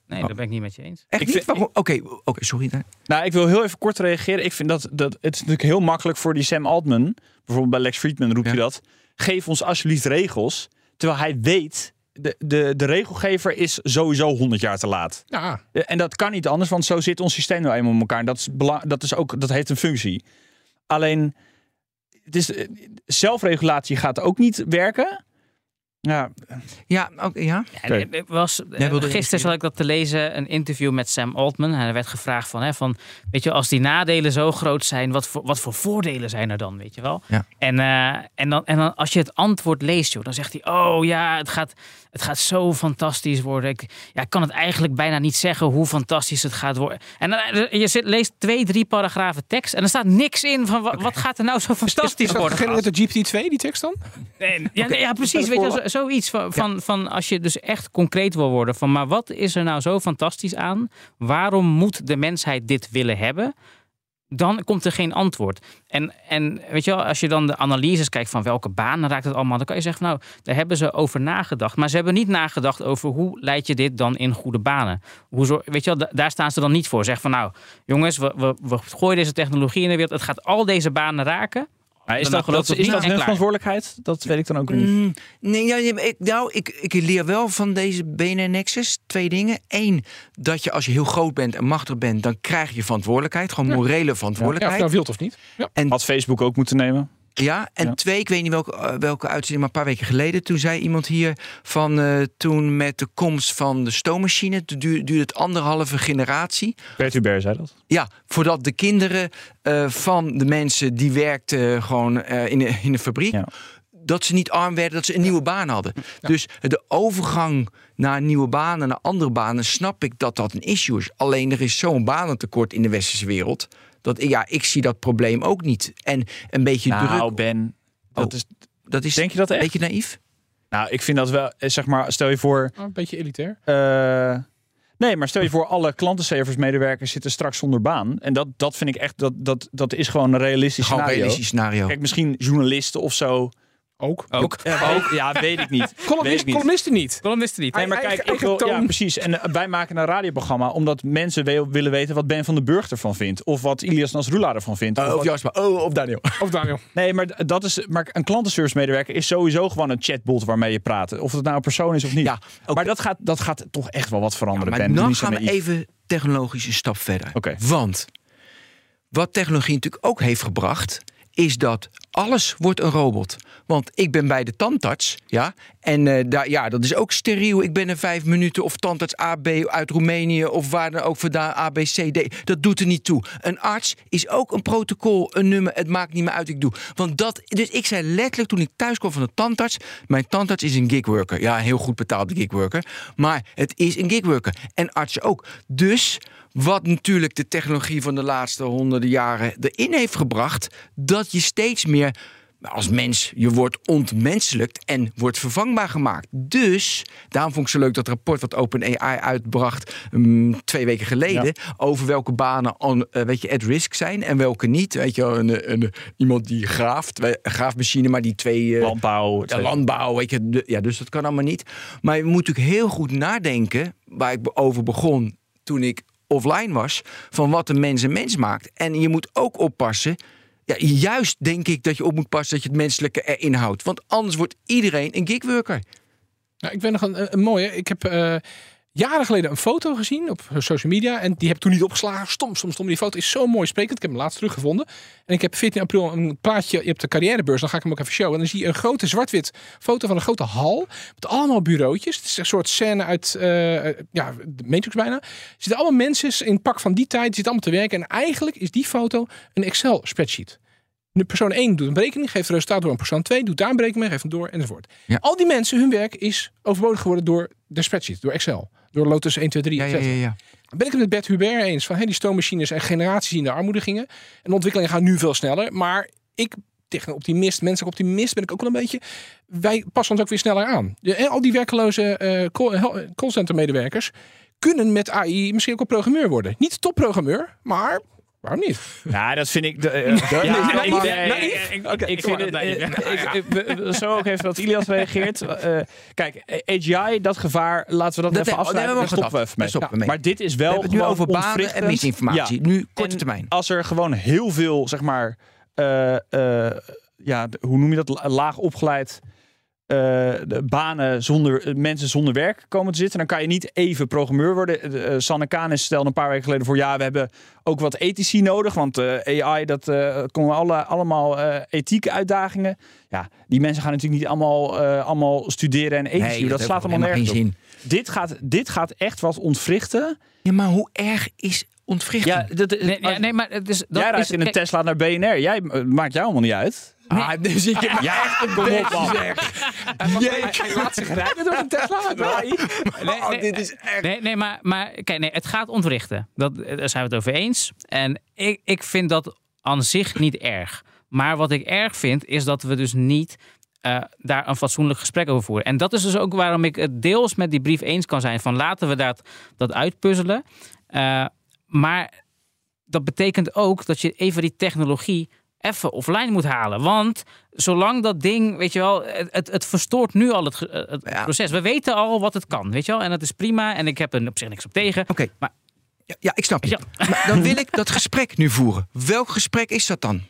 Nee, dat ben ik niet met je eens. Echt ik niet? vind-? Oké, oké, sorry. Dan. Nou, ik wil heel even kort reageren. Ik vind dat, dat het is natuurlijk heel makkelijk voor die Sam Altman. Bijvoorbeeld bij Lex Friedman roept Ja. hij dat. Geef ons alsjeblieft regels. Terwijl hij weet, de, de, de regelgever is sowieso 100 jaar te laat. Ja, Eh, En dat kan niet anders, want zo zit ons systeem nou eenmaal in elkaar. Dat, is bela- dat, is ook, dat heeft een functie. Alleen, het is, eh, zelfregulatie gaat ook niet werken. Ja, Ja, oké, ja. Ja, was, eh, gisteren zat ik dat te lezen, een interview met Sam Altman. En er werd gevraagd van, hè, van, weet je, als die nadelen zo groot zijn, wat voor, wat voor voordelen zijn er dan, weet je wel? Ja. En, eh, en, dan, en dan als je het antwoord leest, joh, dan zegt hij, oh ja, het gaat, het gaat zo fantastisch worden. Ik, ja, ik kan het eigenlijk bijna niet zeggen hoe fantastisch het gaat worden. En dan, eh, je zit, leest twee, drie paragrafen tekst en er staat niks in van, wat, wat gaat er nou zo fantastisch is dat worden? geen de GPT-2, die tekst dan? Ja, nee, ja, precies. Weet je, zoiets van, van, van als je dus echt concreet wil worden. Van, maar wat is er nou zo fantastisch aan? Waarom moet de mensheid dit willen hebben? Dan komt er geen antwoord. En, en weet je wel, als je dan de analyses kijkt van welke banen raakt het allemaal, dan kan je zeggen, nou, daar hebben ze over nagedacht. Maar ze hebben niet nagedacht over hoe leid je dit dan in goede banen. Hoe weet je wel, da- daar staan ze dan niet voor. Zeg van, nou, jongens, we, we, we gooien deze technologie in de wereld. Het gaat al deze banen raken. Maar is Dan dat, geloof dat, ik is niet dat en hun verantwoordelijkheid? Dat weet ik dan ook niet. Mm, nee, ja, ik, nou, ik, ik leer wel van deze BNN Nexus twee dingen. Eén, dat je als je heel groot bent en machtig bent, dan krijg je verantwoordelijkheid. Gewoon morele Ja, of je verantwoordelijkheid. nou wilt of niet. Ja. Had Facebook ook moeten nemen. Ja, en Ja. twee, ik weet niet welke, eh, welke uitzending, maar een paar weken geleden. Toen zei iemand hier van eh, toen met de komst van de stoommachine, duurde, duurde het anderhalve generatie. Bert Hubert zei dat. Ja, voordat de kinderen eh, van de mensen die werkten gewoon in, de, in de fabriek. Ja. Dat ze niet arm werden, dat ze een nieuwe baan hadden. Dus de overgang naar nieuwe banen, naar andere banen, snap ik dat dat een issue is. Alleen er is zo'n banentekort in de westerse wereld. Dat ik- ja, ik zie dat probleem ook niet. En een beetje Nou, druk. Ben, dat Oh. is, Dat is denk je dat een echt? beetje naïef. Nou, ik vind dat wel, eh, zeg maar, stel je voor, Oh, een beetje elitair. eh, Nee, maar stel je voor, alle klantenservice-medewerkers zitten straks zonder baan. En dat, dat vind ik echt, dat, dat, dat is gewoon een realistisch Gewoon een scenario. realistisch scenario. Kijk, misschien journalisten of zo. Ook. Ook. Ja, weet, ja, weet ik niet. Columnist, niet. columnisten niet. Columnisten niet. Nee, maar kijk, ik wil, ja, precies. En eh, wij maken een radioprogramma omdat mensen we- willen weten wat Ben van den Burg ervan vindt. Of wat Ilias Nasrullah ervan vindt. Of of wat- Jasper. Oh, of Daniel. Of Daniel. Nee, maar dat is. Maar een klantenservice medewerker is sowieso gewoon een chatbot waarmee je praat. Of het nou een persoon is of niet. Ja. Maar dat gaat, dat gaat toch echt wel wat veranderen. maar ben. Dan gaan we even technologisch een stap verder. Oké. Want wat technologie natuurlijk ook heeft gebracht, is dat alles wordt een robot. Want ik ben bij de tandarts, ja, en eh, daar, ja, dat is ook steriel. Ik ben er vijf minuten of tandarts AB uit Roemenië of waar dan ook vandaan ABCD. Dat doet er niet toe. Een arts is ook een protocol, een nummer. Het maakt niet meer uit, ik doe. Want dat, dus ik zei letterlijk toen ik thuis kwam van de tandarts, mijn tandarts is een gigworker. Ja, een heel goed betaalde gigworker, maar het is een gigworker en artsen ook. Dus wat natuurlijk de technologie van de laatste honderden jaren erin heeft gebracht, dat je steeds meer als mens, je wordt ontmenselijkt en wordt vervangbaar gemaakt. Dus, daarom vond ik zo leuk dat rapport wat OpenAI uitbracht mm, twee weken geleden, over welke banen on, eh, weet je, at risk zijn en welke niet. Weet je, een, een, iemand die graaft, een graafmachine, maar die twee... eh, Landbouw. ja, landbouw, weet je. de- ja, dus dat kan allemaal niet. Maar je moet natuurlijk heel goed nadenken, waar ik over begon toen ik offline was, van wat een mens een mens maakt. En je moet ook oppassen. Ja, juist denk ik dat je op moet passen dat je het menselijke erin houdt. Want anders wordt iedereen een gigworker. Nou, ik weet nog een, een mooie. Ik heb eh, jaren geleden een foto gezien op social media. En die heb ik toen niet opgeslagen. Stom, stom, stom. Die foto is zo mooi sprekend. Ik heb hem laatst teruggevonden. En ik heb 14 april een plaatje. Je hebt de carrièrebeurs. Dan ga ik hem ook even showen. En dan zie je een grote zwart-wit foto van een grote hal. Met allemaal bureautjes. Het is een soort scène uit eh, ja, de Matrix bijna. Er zitten allemaal mensen in het pak van die tijd. Die zitten allemaal te werken. En eigenlijk is die foto een Excel spreadsheet. De persoon 1 doet een berekening, geeft het resultaat door een persoon 2, doet daar een berekening mee, geeft hem door enzovoort. Ja. Al die mensen, hun werk is overbodig geworden door de spreadsheet, door Excel, door Lotus 1, 2, 3, Ja, ja, ja, ben ik het met Bert Hubert eens van hey, die stoommachines en generaties die in de armoede gingen. En de ontwikkelingen gaan nu veel sneller. Maar ik, tegen een optimist, menselijk optimist, ben ik ook wel een beetje. Wij passen ons ook weer sneller aan. En al die werkeloze eh call, hel- callcenter medewerkers kunnen met AI misschien ook wel programmeur worden. Niet topprogrammeur, maar waarom niet? Ja, dat vind ik. Eh, ik- vind het. eh, we- we- Zo ook even dat Ilias reageert. Eh, kijk, AGI, dat gevaar, laten we dat, Dat even afsluiten. nee, we stoppen we even mee. stoppen. Maar dit is wel We hebben het nu over banen en misinformatie. Ja. Nu korte En termijn. Als er gewoon heel veel, zeg maar, eh, eh, ja, de- hoe noem je dat, La- laag opgeleid eh, de banen zonder eh, mensen zonder werk komen te zitten, dan kan je niet even programmeur worden. Eh, eh, Sanne Kanis stelde een paar weken geleden voor, ja, we hebben ook wat ethici nodig, want eh, AI, dat eh komen alle, allemaal eh, ethieke uitdagingen. Ja, die mensen gaan natuurlijk niet allemaal, eh, allemaal studeren en ethici. dat, slaat allemaal nergens op. Dit gaat, dit gaat echt wat ontwrichten. Ja, maar hoe erg is ontwrichting? Ja, dat, Nee, nee, nee, maar het is, dat jij rijdt is, in een kijk, Tesla naar BNR. Jij eh, maakt jou allemaal niet uit. Ah, dus ik heb Ja, kom op man. Hij laat zich rijden door een Tesla. Nee, Oh, nee, dit is echt... Nee, nee, maar, maar kijk, nee, het gaat ontwrichten. Dat, daar zijn we het over eens. En ik, ik vind dat aan zich niet erg. Maar wat ik erg vind, is dat we dus niet eh, daar een fatsoenlijk gesprek over voeren. En dat is dus ook waarom ik het deels met die brief eens kan zijn. Van laten we dat, dat uitpuzzelen. Eh, maar dat betekent ook dat je even die technologie even offline moet halen. Want zolang dat ding, weet je wel, het, het, het verstoort nu al het, Ja. proces. We weten al wat het kan, weet je wel. En dat is prima. En ik heb er op zich niks op tegen. Oké, Maar- ja, ja, ik snap je. Ja. Maar dan wil ik dat gesprek nu voeren. Welk gesprek is dat dan?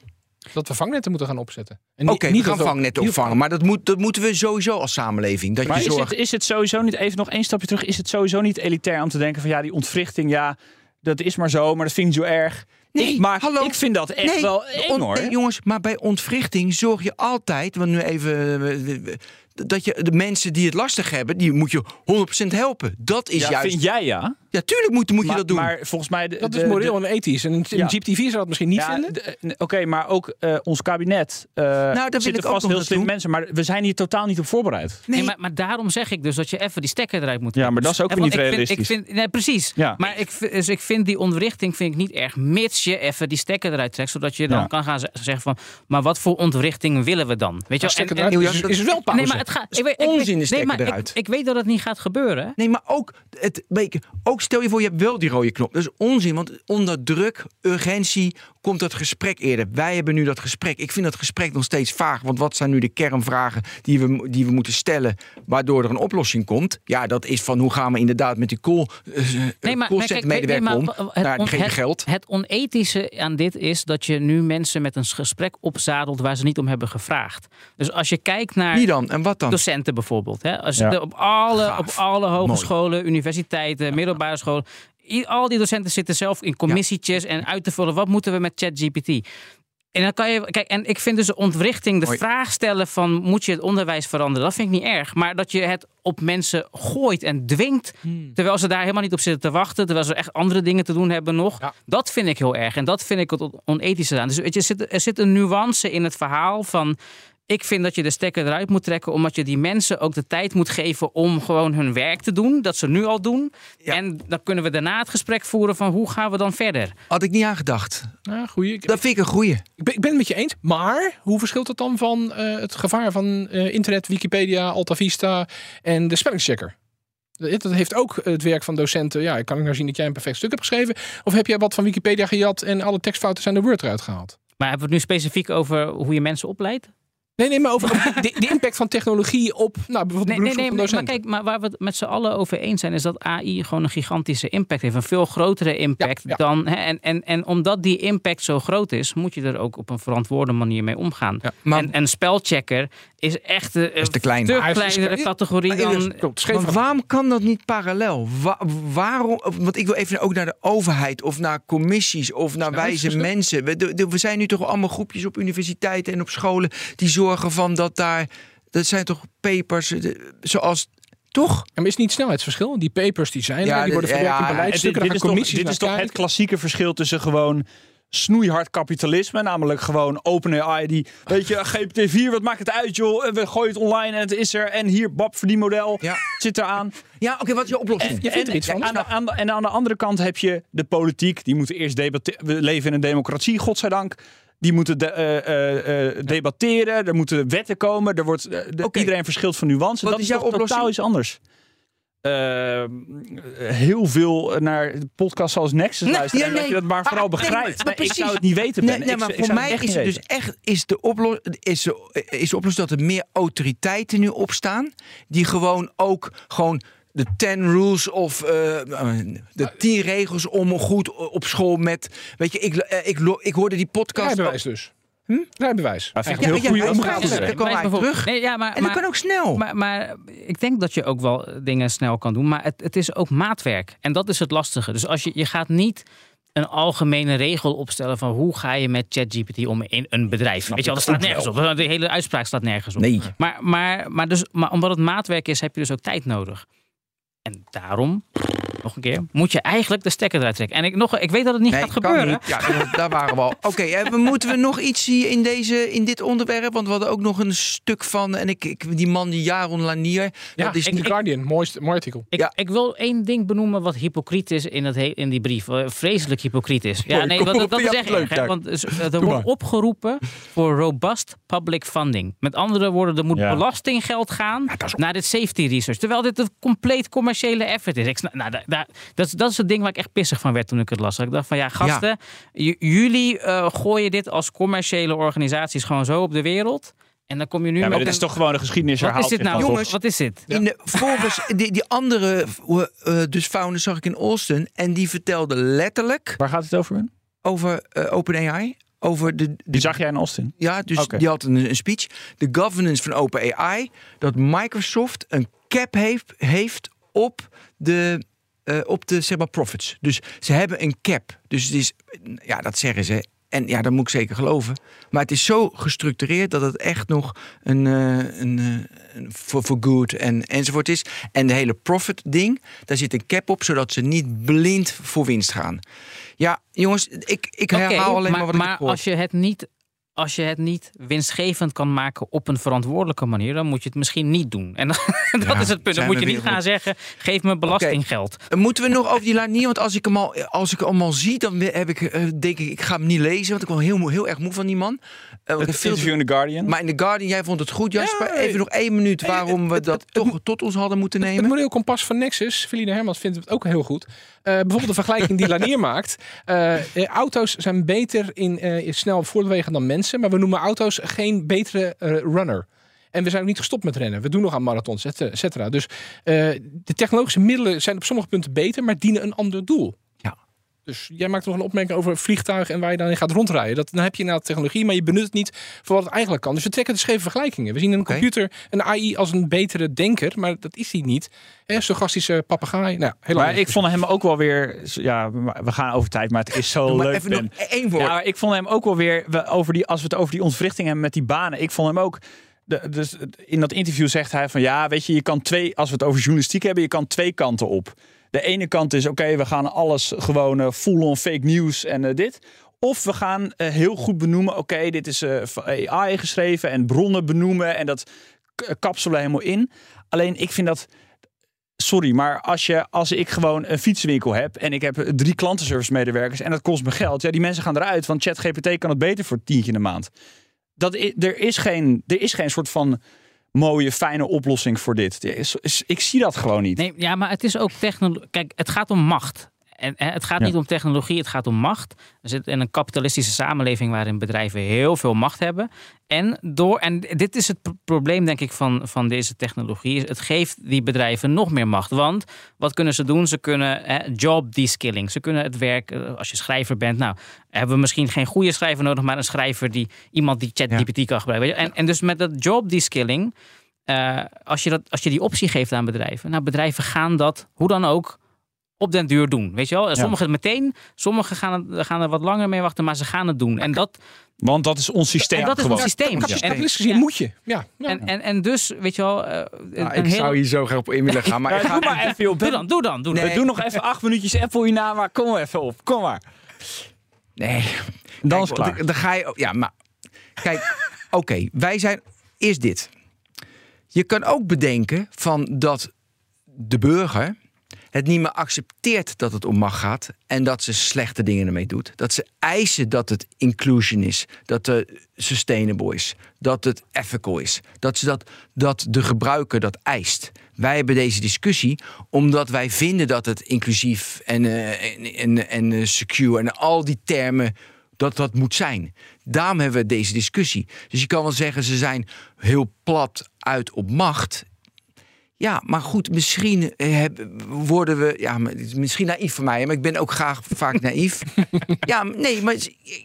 Dat we vangnetten moeten gaan opzetten. En Oké, niet- we gaan vangnetten opvangen. Maar dat, moet, dat moeten we sowieso als samenleving. Dat Maar je is zorgt... het, is het sowieso niet, even nog één stapje terug, is het sowieso niet elitair om te denken van ja, die ontwrichting, ja, dat is maar zo, maar dat vind ik niet zo erg. Nee, ik, maar hallo. ik vind dat echt Nee, wel eng on- hoor. nee, jongens, maar bij ontwrichting zorg je altijd, want nu even, eh, eh, eh, dat je de mensen die het lastig hebben, die moet je 100% helpen. Dat is ja, juist. vind jij ja? Ja, tuurlijk moet, moet je dat doen. Maar volgens mij... De, Dat de- is moreel de- en ethisch. En een, een Ja. GPTV zou dat misschien niet ja, vinden. de- eh, Oké, maar ook eh, ons kabinet. eh Nou, daar zitten ik vast heel slim mensen, maar we zijn hier totaal niet op voorbereid. Nee, maar, maar daarom zeg ik dus dat je even die stekker eruit moet Ja, maar dat is ook En weer niet ik vind- realistisch. Ik vind, nee, precies. Ja. Maar ik, vind- dus ik vind die ontwrichting vind ik niet erg. Mits je even die stekker eruit trekt. Zodat je dan Ja. kan gaan ze- zeggen van... Maar wat voor ontwrichting willen we dan? Weet je En- en- eruit is, is wel pauze. Nee, maar het gaat. Ik weet, ik onzin, weet- de nee, maar ik- eruit. Ik, weet dat het niet gaat gebeuren. Nee, maar ook, het, ook stel je voor, je hebt wel die rode knop. Dat is onzin, want onder druk, urgentie, komt dat gesprek eerder. Wij hebben nu dat gesprek. Ik vind dat gesprek nog steeds vaag. Want wat zijn nu de kernvragen die we, die we moeten stellen... waardoor er een oplossing komt? Ja, dat is van hoe gaan we inderdaad met die call, uh, Nee, maar, maar kijk, nee, medewerker maar om? het, on- het- geld. het onethische aan dit is dat je nu mensen met een gesprek opzadelt waar ze niet om hebben gevraagd. Dus als je kijkt naar Wie dan? En wat dan? docenten bijvoorbeeld. Hè? Als Ja. de- op, alle, Gaaf. op alle hogescholen, universiteiten, middelbare scholen. Al die docenten zitten zelf in commissietjes en uit te vullen. Wat moeten we met ChatGPT? En dan kan je, kijk, en ik vind dus de ontwrichting, de vraag stellen van moet je het onderwijs veranderen, dat vind ik niet erg. Maar dat je het op mensen gooit en dwingt, Hmm. terwijl ze daar helemaal niet op zitten te wachten, terwijl ze echt andere dingen te doen hebben nog. Ja. Dat vind ik heel erg. En dat vind ik het onethische aan. Dus weet je, er, zit, er zit een nuance in het verhaal van. Ik vind dat je de stekker eruit moet trekken, omdat je die mensen ook de tijd moet geven om gewoon hun werk te doen. Dat ze nu al doen. Ja. En dan kunnen we daarna het gesprek voeren van hoe gaan we dan verder. Had ik niet aangedacht. Ja, goeie. Dat vind ik een goeie. ik ben, ik ben het met je eens. Maar hoe verschilt het dan van eh, het gevaar van eh, internet, Wikipedia, AltaVista en de spellingschecker? Dat dat heeft ook het werk van docenten. Ja, ik kan ik nou zien dat jij een perfect stuk hebt geschreven. Of heb jij wat van Wikipedia gejat en alle tekstfouten zijn de Word eruit gehaald? Maar hebben we het nu specifiek over hoe je mensen opleidt? Nee, nee, maar over de, de impact van technologie op nou, bijvoorbeeld Nee, de nee, maar kijk, maar waar we het met z'n allen over eens zijn, is dat AI gewoon een gigantische impact heeft. Een veel grotere impact Ja, ja. dan. Hè, en, en, en omdat die impact zo groot is, moet je er ook op een verantwoorde manier mee omgaan. Ja, maar- en een spelchecker is echt een is te klein. kleinere categorie Maar dan. Maar waarom kan dat niet parallel? Wa- waarom? Want ik wil even ook naar de overheid of naar commissies of naar wijze mensen. We, de- de- we zijn nu toch allemaal groepjes op universiteiten en op scholen die zorgen van dat daar. Dat zijn toch papers de- zoals. Toch? Ja, maar is het niet snelheidsverschil? Die papers die zijn Ja, er, die worden verwerkt ja, in beleidsstukken. dit is toch, commissies dit is naar toch het klassieke verschil tussen gewoon snoeihard kapitalisme, namelijk gewoon OpenAI die, weet je, GPT-4, wat maakt het uit joh, En we gooien het online en het is er en hier, bab, verdienmodel, Ja. zit eraan. Ja, oké, wat is je oplossing? Je vindt er en, iets van. aan de, aan de- en aan de andere kant heb je de politiek. Die moeten eerst debatteren. We leven in een democratie, godzijdank. Die moeten de, eh, eh, eh, debatteren. Er moeten wetten komen. Er wordt, de-. Iedereen verschilt van nuance. Wat dat is is jouw toch oplossing? totaal iets anders. Eh, heel veel naar podcasts zoals Nexus Nee, luisteren. ja, en dat je dat maar vooral Ah, nee, begrijpt. maar- maar Nee, ik precies. zou het niet weten. Ben. Nee, Ik- maar ik voor mij is het dus echt is de, oplo is, de, is de oplossing dat er meer autoriteiten nu opstaan. Die gewoon ook gewoon de 10 rules of eh, de 10 regels om goed op school met. Weet je, ik, eh, ik, ik hoorde die podcast. Rijbewijs dus. Hm? Rijbewijs. Dat vind ik Ja, heel ja. Dan komen wij Bijvoorbeeld- terug. Nee, ja, maar, En dat kan ook snel. Maar, maar ik denk dat je ook wel dingen snel kan doen. Maar het, het is ook maatwerk. En dat is het lastige. Dus als je, je gaat niet een algemene regel opstellen van hoe ga je met ChatGPT om in een bedrijf. Weet je wel, dat staat nergens op. De hele uitspraak staat nergens op. nee. Maar, maar, maar, dus, maar omdat het maatwerk is, heb je dus ook tijd nodig. En daarom, nog een keer, moet je eigenlijk de stekker eruit trekken. En ik, nog, ik weet dat het niet Nee, gaat kan gebeuren. niet. Ja, daar waren we al. Oké, eh, we moeten we nog iets hier in, deze, in dit onderwerp? Want we hadden ook nog een stuk van. En ik, ik die man, die Jaron Lanier. Ja, dat is in niet. The Guardian. Mooi, mooi artikel. Ik, Ja. ik wil één ding benoemen wat hypocriet is in, het he- in die brief. Eh, Vreselijk hypocriet is. Ja, nee, want dat, ja, is echt leuk, hè. Want er wordt opgeroepen voor robust public funding. Met andere woorden, er moet Ja. belastinggeld gaan naar dit safety research. Terwijl dit een compleet commerciële effort is. Ik snap, nou, daar- daar- dat, is- dat is het ding waar ik echt pissig van werd toen ik het las. Ik dacht van ja, gasten, jullie eh, gooien dit als commerciële organisaties gewoon zo op de wereld. En dan kom je nu Ja, maar dit is een- toch gewoon de geschiedenis Wat is dit nou? Jongens? Wat is dit? In de, volgens die, die andere eh, eh, dus founder zag ik in Austin. En die vertelde letterlijk Waar gaat het over? Ben? over OpenAI. Over de, de Die zag jij in Austin? Ja, dus die had een, een speech. De governance van OpenAI. Dat Microsoft een cap heeft, heeft op de, eh, op de zeg maar, profits. Dus ze hebben een cap. Dus het is, ja, dat zeggen ze. En ja, dat moet ik zeker geloven. Maar het is zo gestructureerd dat het echt nog een, eh, een, eh, een voor, voor good en, enzovoort is. En de hele profit ding, daar zit een cap op, zodat ze niet blind voor winst gaan. Ja, jongens, ik, ik herhaal alleen maar, wat ik maar heb gehoord. als je het niet als je het niet winstgevend kan maken op een verantwoordelijke manier, dan moet je het misschien niet doen. En dat Ja, is het punt. Dan moet je niet gaan zeggen: geef me belastinggeld. Moeten we nog over die Lanier? Want als ik hem al, als ik hem al zie, dan heb ik, eh, denk ik, ik ga hem niet lezen. Want ik word heel, moe- heel erg moe van die man. Eh, want Het veel- interview in The Guardian. maar in The Guardian, jij vond het goed, Jasper. Ja, Even nog één minuut waarom we het- dat het- toch tot ons hadden moeten Het nemen. model kompas van Nexus, Felina Hermans vindt het ook heel goed. Eh, bijvoorbeeld de vergelijking die Lanier maakt. Auto's zijn beter in eh, snel voortbewegen dan mensen. Maar we noemen auto's geen betere eh, runner. En we zijn ook niet gestopt met rennen. We doen nog aan marathons, et et cetera. Dus eh, de technologische middelen zijn op sommige punten beter, maar dienen een ander doel. Dus jij maakt nog een opmerking over vliegtuigen en waar je dan in gaat rondrijden. Dat, dan heb je inderdaad technologie, maar je benut het niet voor wat het eigenlijk kan. Dus we trekken de scheve vergelijkingen. We zien een computer, een AI als een betere denker, maar dat is hij niet. Hè, Stochastische papegaai. Nou, heel Maar ik vond hem ook wel weer. Ja, we gaan over tijd, maar het is zo maar leuk. even Ben. nog één woord. Ja, maar ik vond hem ook wel weer. we- Over die, als we het over die ontwrichting hebben met die banen. Ik vond hem ook. De, dus in dat interview zegt hij van ja, weet je, je kan twee. Als we het over journalistiek hebben, je kan twee kanten op. De ene kant is oké, we gaan alles gewoon eh, full-on fake news en eh, dit. Of we gaan eh, heel goed benoemen, oké, dit is AI geschreven en bronnen benoemen en dat kapselen helemaal in. Alleen ik vind dat sorry, maar als, je, als ik gewoon een fietsenwinkel heb en ik heb drie klantenservice medewerkers en dat kost me geld, ja, die mensen gaan eruit, want ChatGPT kan het beter voor tientje in de maand. Dat, er, is geen, er is geen soort van mooie, fijne oplossing voor dit. Ik zie dat gewoon niet. Nee, ja, maar het is ook technologie. Kijk, het gaat om macht. En het gaat Ja. niet om technologie, het gaat om macht. We zitten in een kapitalistische samenleving waarin bedrijven heel veel macht hebben. En, door, en dit is het pro- probleem, denk ik, van, van deze technologie. Het geeft die bedrijven nog meer macht. Want wat kunnen ze doen? Ze kunnen hè, job de-skilling. Ze kunnen het werk, eh, als je schrijver bent, nou, hebben we misschien geen goede schrijver nodig, maar een schrijver die iemand die ChatGPT kan gebruiken. weet je. En, en dus met dat job de-skilling, eh, als, je dat, als je die optie geeft aan bedrijven, nou, bedrijven gaan dat hoe dan ook op den duur doen. Weet je wel? Sommigen meteen, sommigen gaan, gaan er wat langer mee wachten, maar ze gaan het doen. En dat, Want dat is ons systeem en dat is gewoon. ons systeem. En, kapitalistisch gezien ja. moet je. Ja, ja. en, en, en dus, weet je wel, eh, Nou, ik heel- zou hier zo graag op in willen gaan, maar ik Ja, ga... doe maar even, joh. Doe dan, doe dan, doe dan. Nee. Doe nog even acht minuutjes Apple hierna, maar kom maar even op. Kom maar. Nee. Dan is Kijk, het klaar. Dan, ga je... Ja, maar... Kijk, oké, wij zijn... Eerst dit. Je kan ook bedenken van dat de burger het niet meer accepteert dat het om macht gaat en dat ze slechte dingen ermee doet. Dat ze eisen dat het inclusion is, dat het sustainable is, dat het ethical is, dat, ze dat, dat de gebruiker dat eist. Wij hebben deze discussie omdat wij vinden dat het inclusief en, eh, en, en, en eh, secure en al die termen dat dat moet zijn. Daarom hebben we deze discussie. Dus je kan wel zeggen ze zijn heel plat uit op macht. Ja, maar goed, misschien eh, worden we. Ja, misschien naïef van mij, maar ik ben ook graag vaak naïef. ja, nee, maar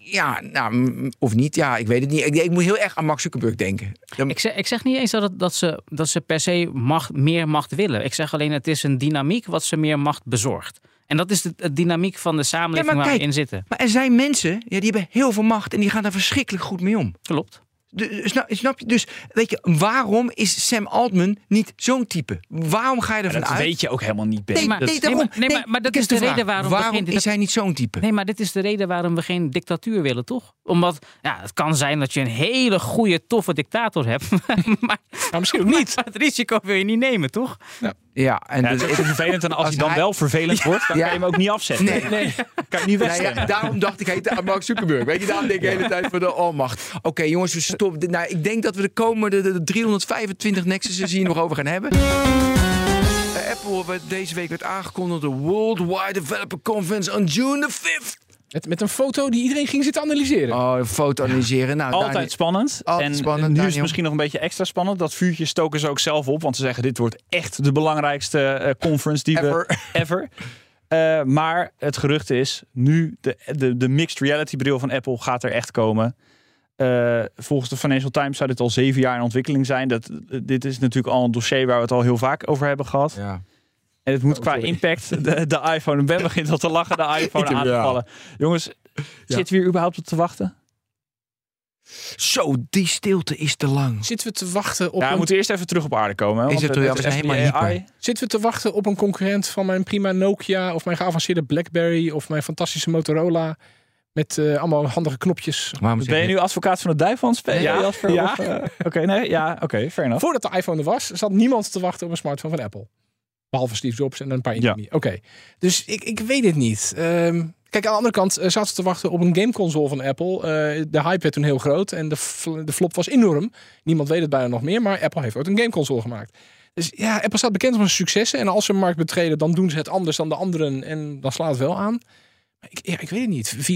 ja, nou, of niet. Ja, ik weet het niet. Ik, ik moet heel erg aan Max Zuckerberg denken. Ik zeg, ik zeg niet eens dat, het, dat, ze, dat ze per se macht, meer macht willen. Ik zeg alleen het is een dynamiek wat ze meer macht bezorgt. En dat is de, de dynamiek van de samenleving Ja, maar waar we in zitten. maar er zijn mensen, ja, die hebben heel veel macht en die gaan daar verschrikkelijk goed mee om. Klopt. De- snap, je? Dus weet je, waarom is Sam Altman niet zo'n type? Waarom ga je ervan dat uit? weet je ook helemaal niet, Ben. Nee, maar- nee, nee, daarom. maar- nee, maar- maar dat is de reden waarom we Waarom geen- is hij niet zo'n type? Nee, maar dit is de reden waarom we geen dictatuur willen, toch? Omdat, ja, het kan zijn dat je een hele goede, toffe dictator hebt. maar, Nou, misschien ook niet. maar het risico wil je niet nemen, toch? Ja, en Ja, dus- het is ook zo vervelend. En als, Als hij dan hij- wel vervelend wordt, dan Ja. kan je hem ook niet afzetten. Nee, nee. Kan je niet wegzetten. ja, daarom dacht ik, heet aan Mark Zuckerberg. Weet je, daarom denk ik de hele tijd voor de almacht. Oké, jongens, we stoppen. Nou, ik denk dat we de komende de, de 325 Nexuses hier nog over gaan hebben. Eh, Apple werd deze week werd aangekondigd de Worldwide Developer Conference on June the 5th. Met, met een foto die iedereen ging zitten analyseren. Oh, een foto analyseren. Nou, Altijd Daniel- spannend. Altijd en spannend, nu is het misschien nog een beetje extra spannend. Dat vuurtje stoken ze ook zelf op. Want ze zeggen dit wordt echt de belangrijkste eh, conference die Ever. we ever. Eh, maar het gerucht is, nu de, de, de mixed reality bril van Apple gaat er echt komen. Eh, volgens de Financial Times zou dit al zeven jaar in ontwikkeling zijn. Dat, dit is natuurlijk al een dossier waar we het al heel vaak over hebben gehad. Ja. En het moet Oh, qua impact, de, de iPhone, Ben begint al te lachen, de iPhone aan te ja. vallen. Jongens, zitten we hier überhaupt op te wachten? Zo, die stilte is te lang. Zitten we te wachten op Ja, we een, moeten eerst even terug op aarde komen. hè, Is want het toch, ja, we zijn even helemaal AI. zitten we te wachten op een concurrent van mijn prima Nokia of mijn geavanceerde BlackBerry of mijn fantastische Motorola? Met eh, allemaal handige knopjes. Waarom Ben je nu advocaat van de duivel aan het spelen, Ja. Ja. Eh, Oké, nee, ja, oké, fair enough. Voordat de iPhone er was, zat niemand te wachten op een smartphone van Apple. Behalve Steve Jobs en een paar Ja. Oké, dus ik, ik weet het niet. Ehm, kijk, aan de andere kant eh, zaten ze te wachten op een gameconsole van Apple. Eh, de hype werd toen heel groot en de, de flop was enorm. Niemand weet het bijna nog meer, maar Apple heeft ook een gameconsole gemaakt. Dus ja, Apple staat bekend om zijn successen. En als ze een markt betreden, dan doen ze het anders dan de anderen. En dan slaat het wel aan. Maar ik, ja, ik weet het niet. VR?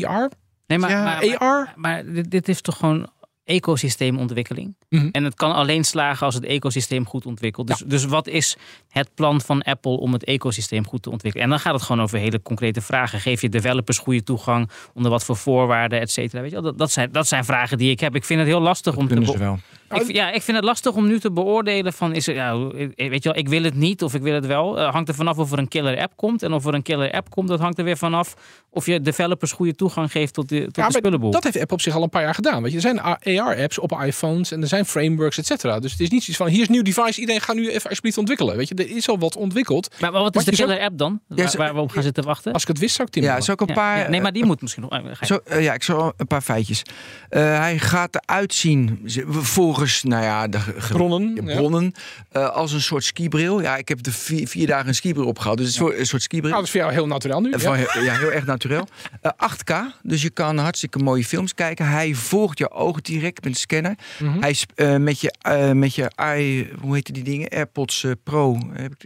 Nee, maar, ja, maar, maar, AR? maar dit, dit is toch gewoon ecosysteemontwikkeling. Mhm. En het kan alleen slagen als het ecosysteem goed ontwikkelt. Dus, dus wat is het plan van Apple om het ecosysteem goed te ontwikkelen? En dan gaat het gewoon over hele concrete vragen. Geef je developers goede toegang? Onder wat voor voorwaarden, et cetera? Weet je wel? Dat, dat, zijn, dat zijn vragen die ik heb. Ik vind het heel lastig om te... Ze wel. Ik, vind- ja, ik vind het lastig om nu te beoordelen van is het, ja, weet je wel, ik wil het niet of ik wil het wel. Eh, hangt er vanaf of er een killer app komt. En of er een killer app komt, dat hangt er weer vanaf of je developers goede toegang geeft tot de, tot Ja, de spullenboel. dat heeft Apple op zich al een paar jaar gedaan. Weet je, er zijn AR-apps op iPhones en er zijn frameworks, et cetera. Dus het is niet zoiets van, hier is een nieuw device, iedereen gaat nu even alsjeblieft ontwikkelen. Weet je, er is al wat ontwikkeld. maar, maar wat is de killer app dan? Ja, Waar, waar we op gaan zitten wachten? Als ik het wist, zou ik Tim Ja, zou ik een paar... ja, nee, maar die moet misschien nog. eh, ga je- Zo, eh, ja, ik zal een paar feitjes. Eh, hij gaat eruit zien, ze- volgens nou ja, de Bronnen. de ja. bronnen, eh, als een soort skibril. Ja, ik heb de vier, vier dagen een skibril opgehaald. Dus het is voor- een soort skibril. Nou, dat is voor jou heel natuurlijk nu. Eh, Ja. Ja, heel erg natuurlijk. Eh, 8K, dus je kan hartstikke mooie films kijken. Hij volgt je ogen direct met een scanner. Mhm. Hij is eh, met je, eh, met je i, hoe heet die dingen? AirPods eh, Pro.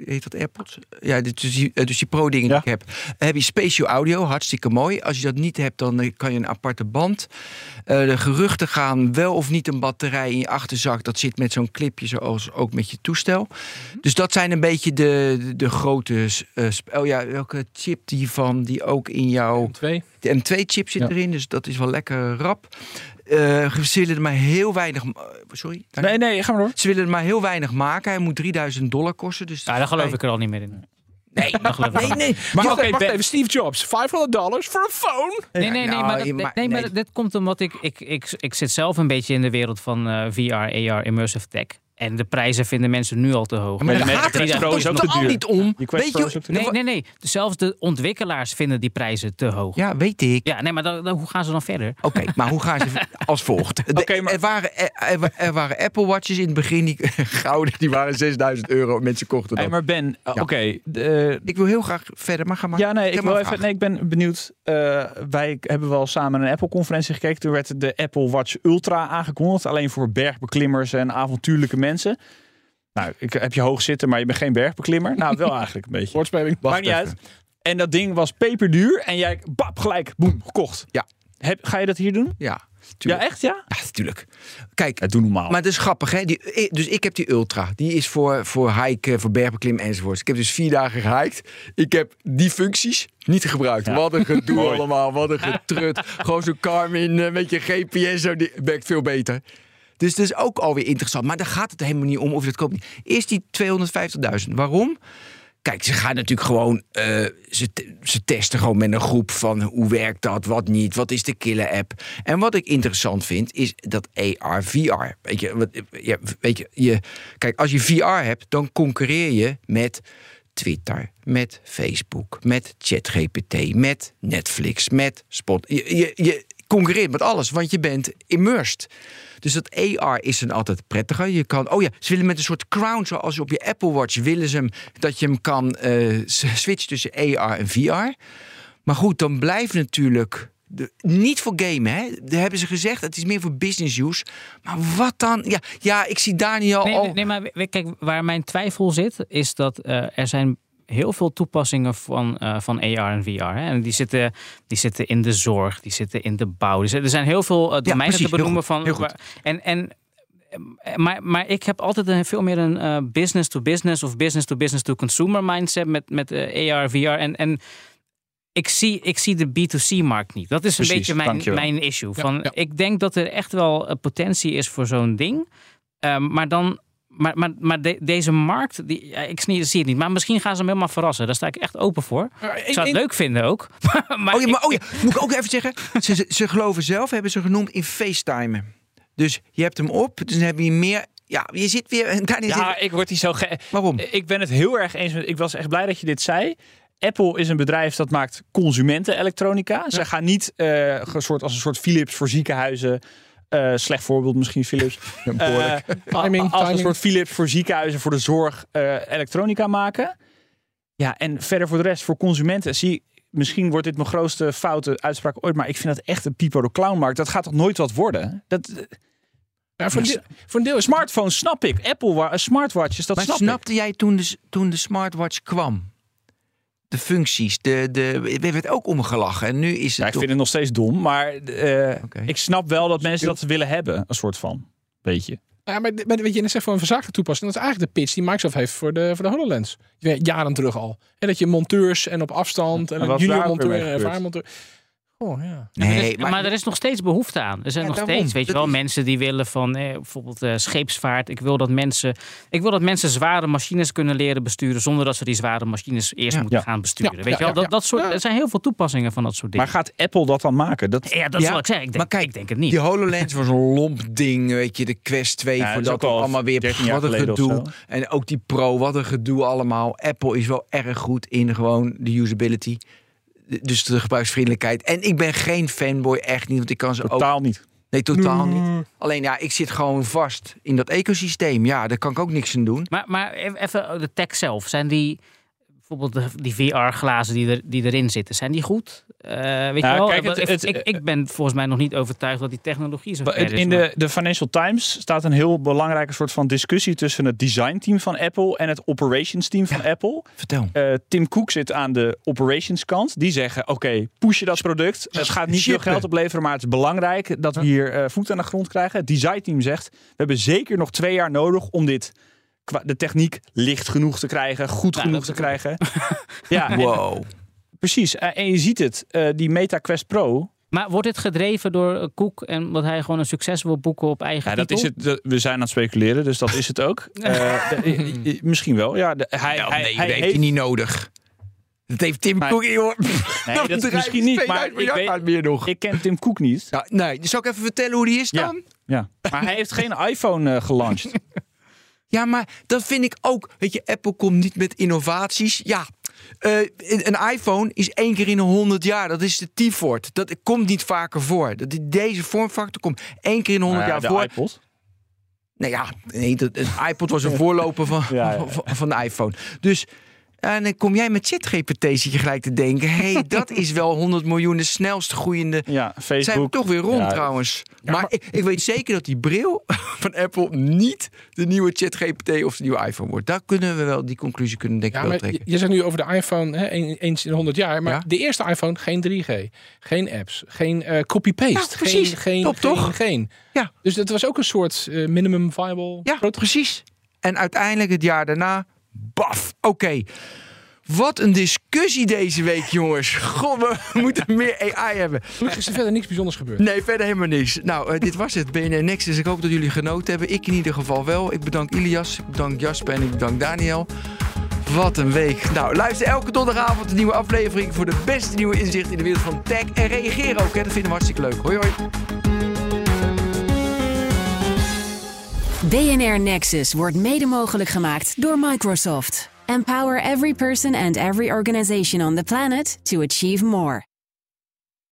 Heet dat AirPods? Ja, dit- dus die, dus die Pro dingen Ja. die ik heb. heb je spatial audio, hartstikke mooi. Als je dat niet hebt, dan kan je een aparte band. Eh, de geruchten gaan wel of niet een batterij in je achterzak. Dat zit met zo'n clipje, zoals ook met je toestel. Dus dat zijn een beetje de, de, de grote. sp- oh ja, welke chip die van die ook in jouw Twee. de M2-chip zit Ja. erin, dus dat is wel lekker rap. Eh, ze willen er maar heel weinig. eh, Sorry. Nee, nee, ga maar door. Ze willen er maar heel weinig maken. Hij moet 3000 dollar kosten. Dus Ja, daar geloof ik er al niet meer in. Nee, Dat geloof ik nee, niet. nee. Maar oké, wacht Ben- even, Steve Jobs, 500 dollars voor een phone? Nee, nee, nee, nou, maar, dat- nee, maar nee. dit komt omdat ik, ik, ik, ik zit zelf een beetje in de wereld van eh, VR, AR, immersive tech. En de prijzen vinden mensen nu al te hoog. Maar de daar gaat het toch totaal niet om. Die Weet je, Nee, nee, nee. Zelfs de ontwikkelaars vinden die prijzen te hoog. Ja, Ja, weet ik. nee, maar dan, dan- hoe gaan ze dan verder? Oké, maar hoe gaan ze als volgt? De- Oké, maar- er, waren, er, wa- er waren Apple Watches in het begin, die gouden, die waren 6000 euro. Mensen kochten Hey, dat. maar Ben, Ja. oké. Ik wil heel graag verder, maar ga maar. ja, nee, ik, wil even, nee, ik ben benieuwd. Eh, wij hebben wel samen een Apple-conferentie gekeken. Toen werd de Apple Watch Ultra aangekondigd. Alleen voor bergbeklimmers en avontuurlijke mensen. Nou, ik heb je hoog zitten, maar je bent geen bergbeklimmer. Nou, wel eigenlijk een beetje. Woordspeling. Maakt niet uit. En dat ding was peperduur. En jij, bap, gelijk, boem, gekocht. Ja. Heb, ga je dat hier doen? Ja, Ja, tuurlijk. echt? Ja? Ja, natuurlijk. Kijk, Ja, doe normaal. Maar het is grappig, hè? Die, eh, dus ik heb die Ultra. Die is voor, voor hiken, voor bergbeklimmen enzovoorts. Ik heb dus vier dagen gehiked. Ik heb die functies niet gebruikt. Ja. Wat een gedoe allemaal. Wat een getrut. Gewoon zo'n Garmin eh, met je GPS. Zo, die werkt veel beter. Dus dat is ook alweer interessant. Maar daar gaat het helemaal niet om of je dat koopt. Eerst die 250.000. Waarom? Kijk, ze gaan natuurlijk gewoon. eh, ze, ze testen gewoon met een groep van hoe werkt dat, wat niet, wat is de killer app. En wat ik interessant vind, is dat AR, VR. Weet je, wat, ja, weet je, je, kijk, als je VR hebt, dan concurreer je met Twitter, met Facebook, met ChatGPT, met Netflix, met Spot. Je, je concurreert met alles, want je bent immersed. Dus dat AR is dan altijd prettiger. Je kan, oh ja, ze willen met een soort crown, zoals op je Apple Watch, willen ze hem dat je hem kan eh, switchen tussen AR en VR. Maar goed, dan blijft natuurlijk. De, niet voor gamen, hè? Daar hebben ze gezegd. Het is meer voor business use. Maar wat dan? Ja, ja ik zie Daniel Nee, al. nee, maar kijk, waar mijn twijfel zit, is dat eh, er zijn heel veel toepassingen van, eh, van AR en VR. Hè? En die zitten, die zitten in de zorg, die zitten in de bouw. Dus er zijn heel veel eh, domeinen te benoemen van. heel goed. waar- en, en, eh, maar, maar ik heb altijd een, veel meer een eh, business to business of business to business to consumer mindset met, met eh, AR, VR. En, en ik zie, ik zie de B2C-markt niet. Dat is een beetje mijn, dankjewel. mijn issue. Ja, Van, ja. Ik denk dat er echt wel potentie is voor zo'n ding. Ehm, maar dan. Maar, maar, maar de- deze markt, die, ik zie, zie het niet. Maar misschien gaan ze hem helemaal verrassen. Daar sta ik echt open voor. Ik zou het leuk vinden ook. maar Oh ja, ik- maar oh ja, moet ik ook even zeggen. Ze, ze, ze geloven zelf, hebben ze genoemd in FaceTimen. Dus je hebt hem op, dus dan heb je meer. Ja, je zit weer. Daniel Ja, zit, ik word hier zo ge... waarom? Ik ben het heel erg eens met... Ik was echt blij dat je dit zei. Apple is een bedrijf dat maakt consumentenelektronica. Ze gaan niet eh, soort, als een soort Philips voor ziekenhuizen. Eh, slecht voorbeeld misschien Philips. Eh, Timing, als een timing. soort Philips voor ziekenhuizen voor de zorg eh, elektronica maken. Ja, en verder voor de rest, voor consumenten, zie misschien wordt dit mijn grootste foute uitspraak ooit, maar ik vind dat echt een Pipo de Clownmarkt. Dat gaat toch nooit wat worden? Dat, Ja, voor, een deel, voor een deel is smartphones snap ik. Apple wa- smartwatches, dat Maar snap ik. snapte jij toen de, toen de smartwatch kwam? De functies, de, de, er werd ook omgelachen. En nu is het Ja, ik vind het nog steeds dom, maar eh, ik snap wel dat mensen dat willen hebben, een soort van. Beetje. Ja, maar, maar weet je, net zegt voor een verzaakte toepassing. Dat is eigenlijk de pitch die Microsoft heeft voor de, voor de HoloLens. Ja, Jaren terug al. En dat je monteurs en op afstand en En een junior monteur en ervaren monteur. Oh ja. Nee, maar, maar er is nog steeds behoefte aan. Er zijn Ja, nog daarom. steeds, weet je wel, is- mensen die willen van eh, bijvoorbeeld eh, scheepsvaart. Ik wil, dat mensen, ik wil dat mensen zware machines kunnen leren besturen zonder dat ze die zware machines eerst Ja. moeten Ja. gaan besturen. Ja, weet ja, je wel, ja, dat, dat soort, er zijn heel veel toepassingen van dat soort dingen. Maar gaat Apple dat dan maken? Dat, ja, dat is wat ik zeg. Ik denk, maar kijk, ik denk het niet. Die HoloLens was een lomp ding, weet je. De Quest 2, Ja, dat voor dat ook al allemaal weer 13 jaar wat een gedoe. En ook die Pro, wat een gedoe allemaal. Apple is wel erg goed in gewoon de usability. Dus de gebruiksvriendelijkheid. En ik ben geen fanboy, echt niet. Want ik kan ze ook... totaal niet. Nee, totaal niet. Alleen ja, ik zit gewoon vast in dat ecosysteem. Ja, daar kan ik ook niks aan doen. Maar, maar even de tech zelf. Zijn die bijvoorbeeld de, die VR-glazen die, er, die erin zitten, zijn die goed? Eh, weet je wel? kijk, het- ik, het- ik, ik ben volgens mij nog niet overtuigd dat die technologie zo ver is. In maar- de, de Financial Times staat een heel belangrijke soort van discussie tussen het designteam van Apple en het operations team van Apple. Vertel. Eh, Tim Cook zit aan de operations kant. Die zeggen: Oké, push je dat product. Het gaat niet veel geld opleveren, maar het is belangrijk dat we hier eh, voet aan de grond krijgen. Het designteam zegt: We hebben zeker nog twee jaar nodig om dit. De techniek licht genoeg te krijgen, goed Ja, genoeg te krijgen. ja, en- Wow. precies. Eh, En je ziet het, eh, die Meta Quest Pro. Maar wordt dit gedreven door eh, Koek en dat hij gewoon een succes wil boeken op eigen Ja, dat is het. We zijn aan het speculeren, dus dat is het ook. Eh, misschien wel. Ja, de- hij, Nou, hij, nee, hij dat heeft hij niet nodig. Dat heeft Tim Cook, joh. Nee, dat is misschien niet, maar ik, weet, meer nog. ik ken Tim Cook niet. Ja, nee, zal ik even vertellen hoe die is dan? Ja. Maar hij heeft geen iPhone eh gelanceerd. Ja, maar dat vind ik ook. Weet je, Apple komt niet met innovaties. Ja, eh, een iPhone is één keer in een honderd jaar. Dat is de T-Fort. Dat komt niet vaker voor. Dat, deze vormfactor komt één keer in een honderd Nou ja, jaar de voor. iPod. Nee, ja, nee, dat, een iPod was een voorloper van, Ja, ja, ja. van, van de iPhone. Dus en dan kom jij met ChatGPT zit je gelijk te denken... hé, hey, dat is wel 100 miljoen de snelst groeiende... Ja, Zijn we Facebook. toch weer rond Ja, trouwens. maar ik, ik weet zeker dat die bril van Apple niet de nieuwe ChatGPT of de nieuwe iPhone wordt. Daar kunnen we wel, die conclusie kunnen denk ik Ja, wel je, trekken. je zegt nu over de iPhone hè, een- eens in de 100 jaar. Maar de eerste iPhone geen 3G. Geen apps. Geen eh, copy-paste. Precies. Geen, geen, Top, geen, toch? Geen. Ja. Dus dat was ook een soort eh, minimum viable Ja, precies. En uiteindelijk het jaar daarna, baf, oké. Wat een discussie deze week, jongens. God, we moeten meer AI hebben. Gelukkig is er verder niks bijzonders gebeurd. Nee, verder helemaal niks. Nou, eh, dit was het. BNR Nexus. Ik hoop dat jullie genoten hebben. Ik in ieder geval wel. Ik bedank Ilias, ik bedank Jasper en ik bedank Daniel. Wat een week. Nou, luister elke donderdagavond een nieuwe aflevering voor de beste nieuwe inzicht in de wereld van tech. En reageer ook, hè. dat vinden we hartstikke leuk. Hoi, hoi. BNR Nexus wordt mede mogelijk gemaakt door Microsoft. Empower every person and every organization on the planet to achieve more.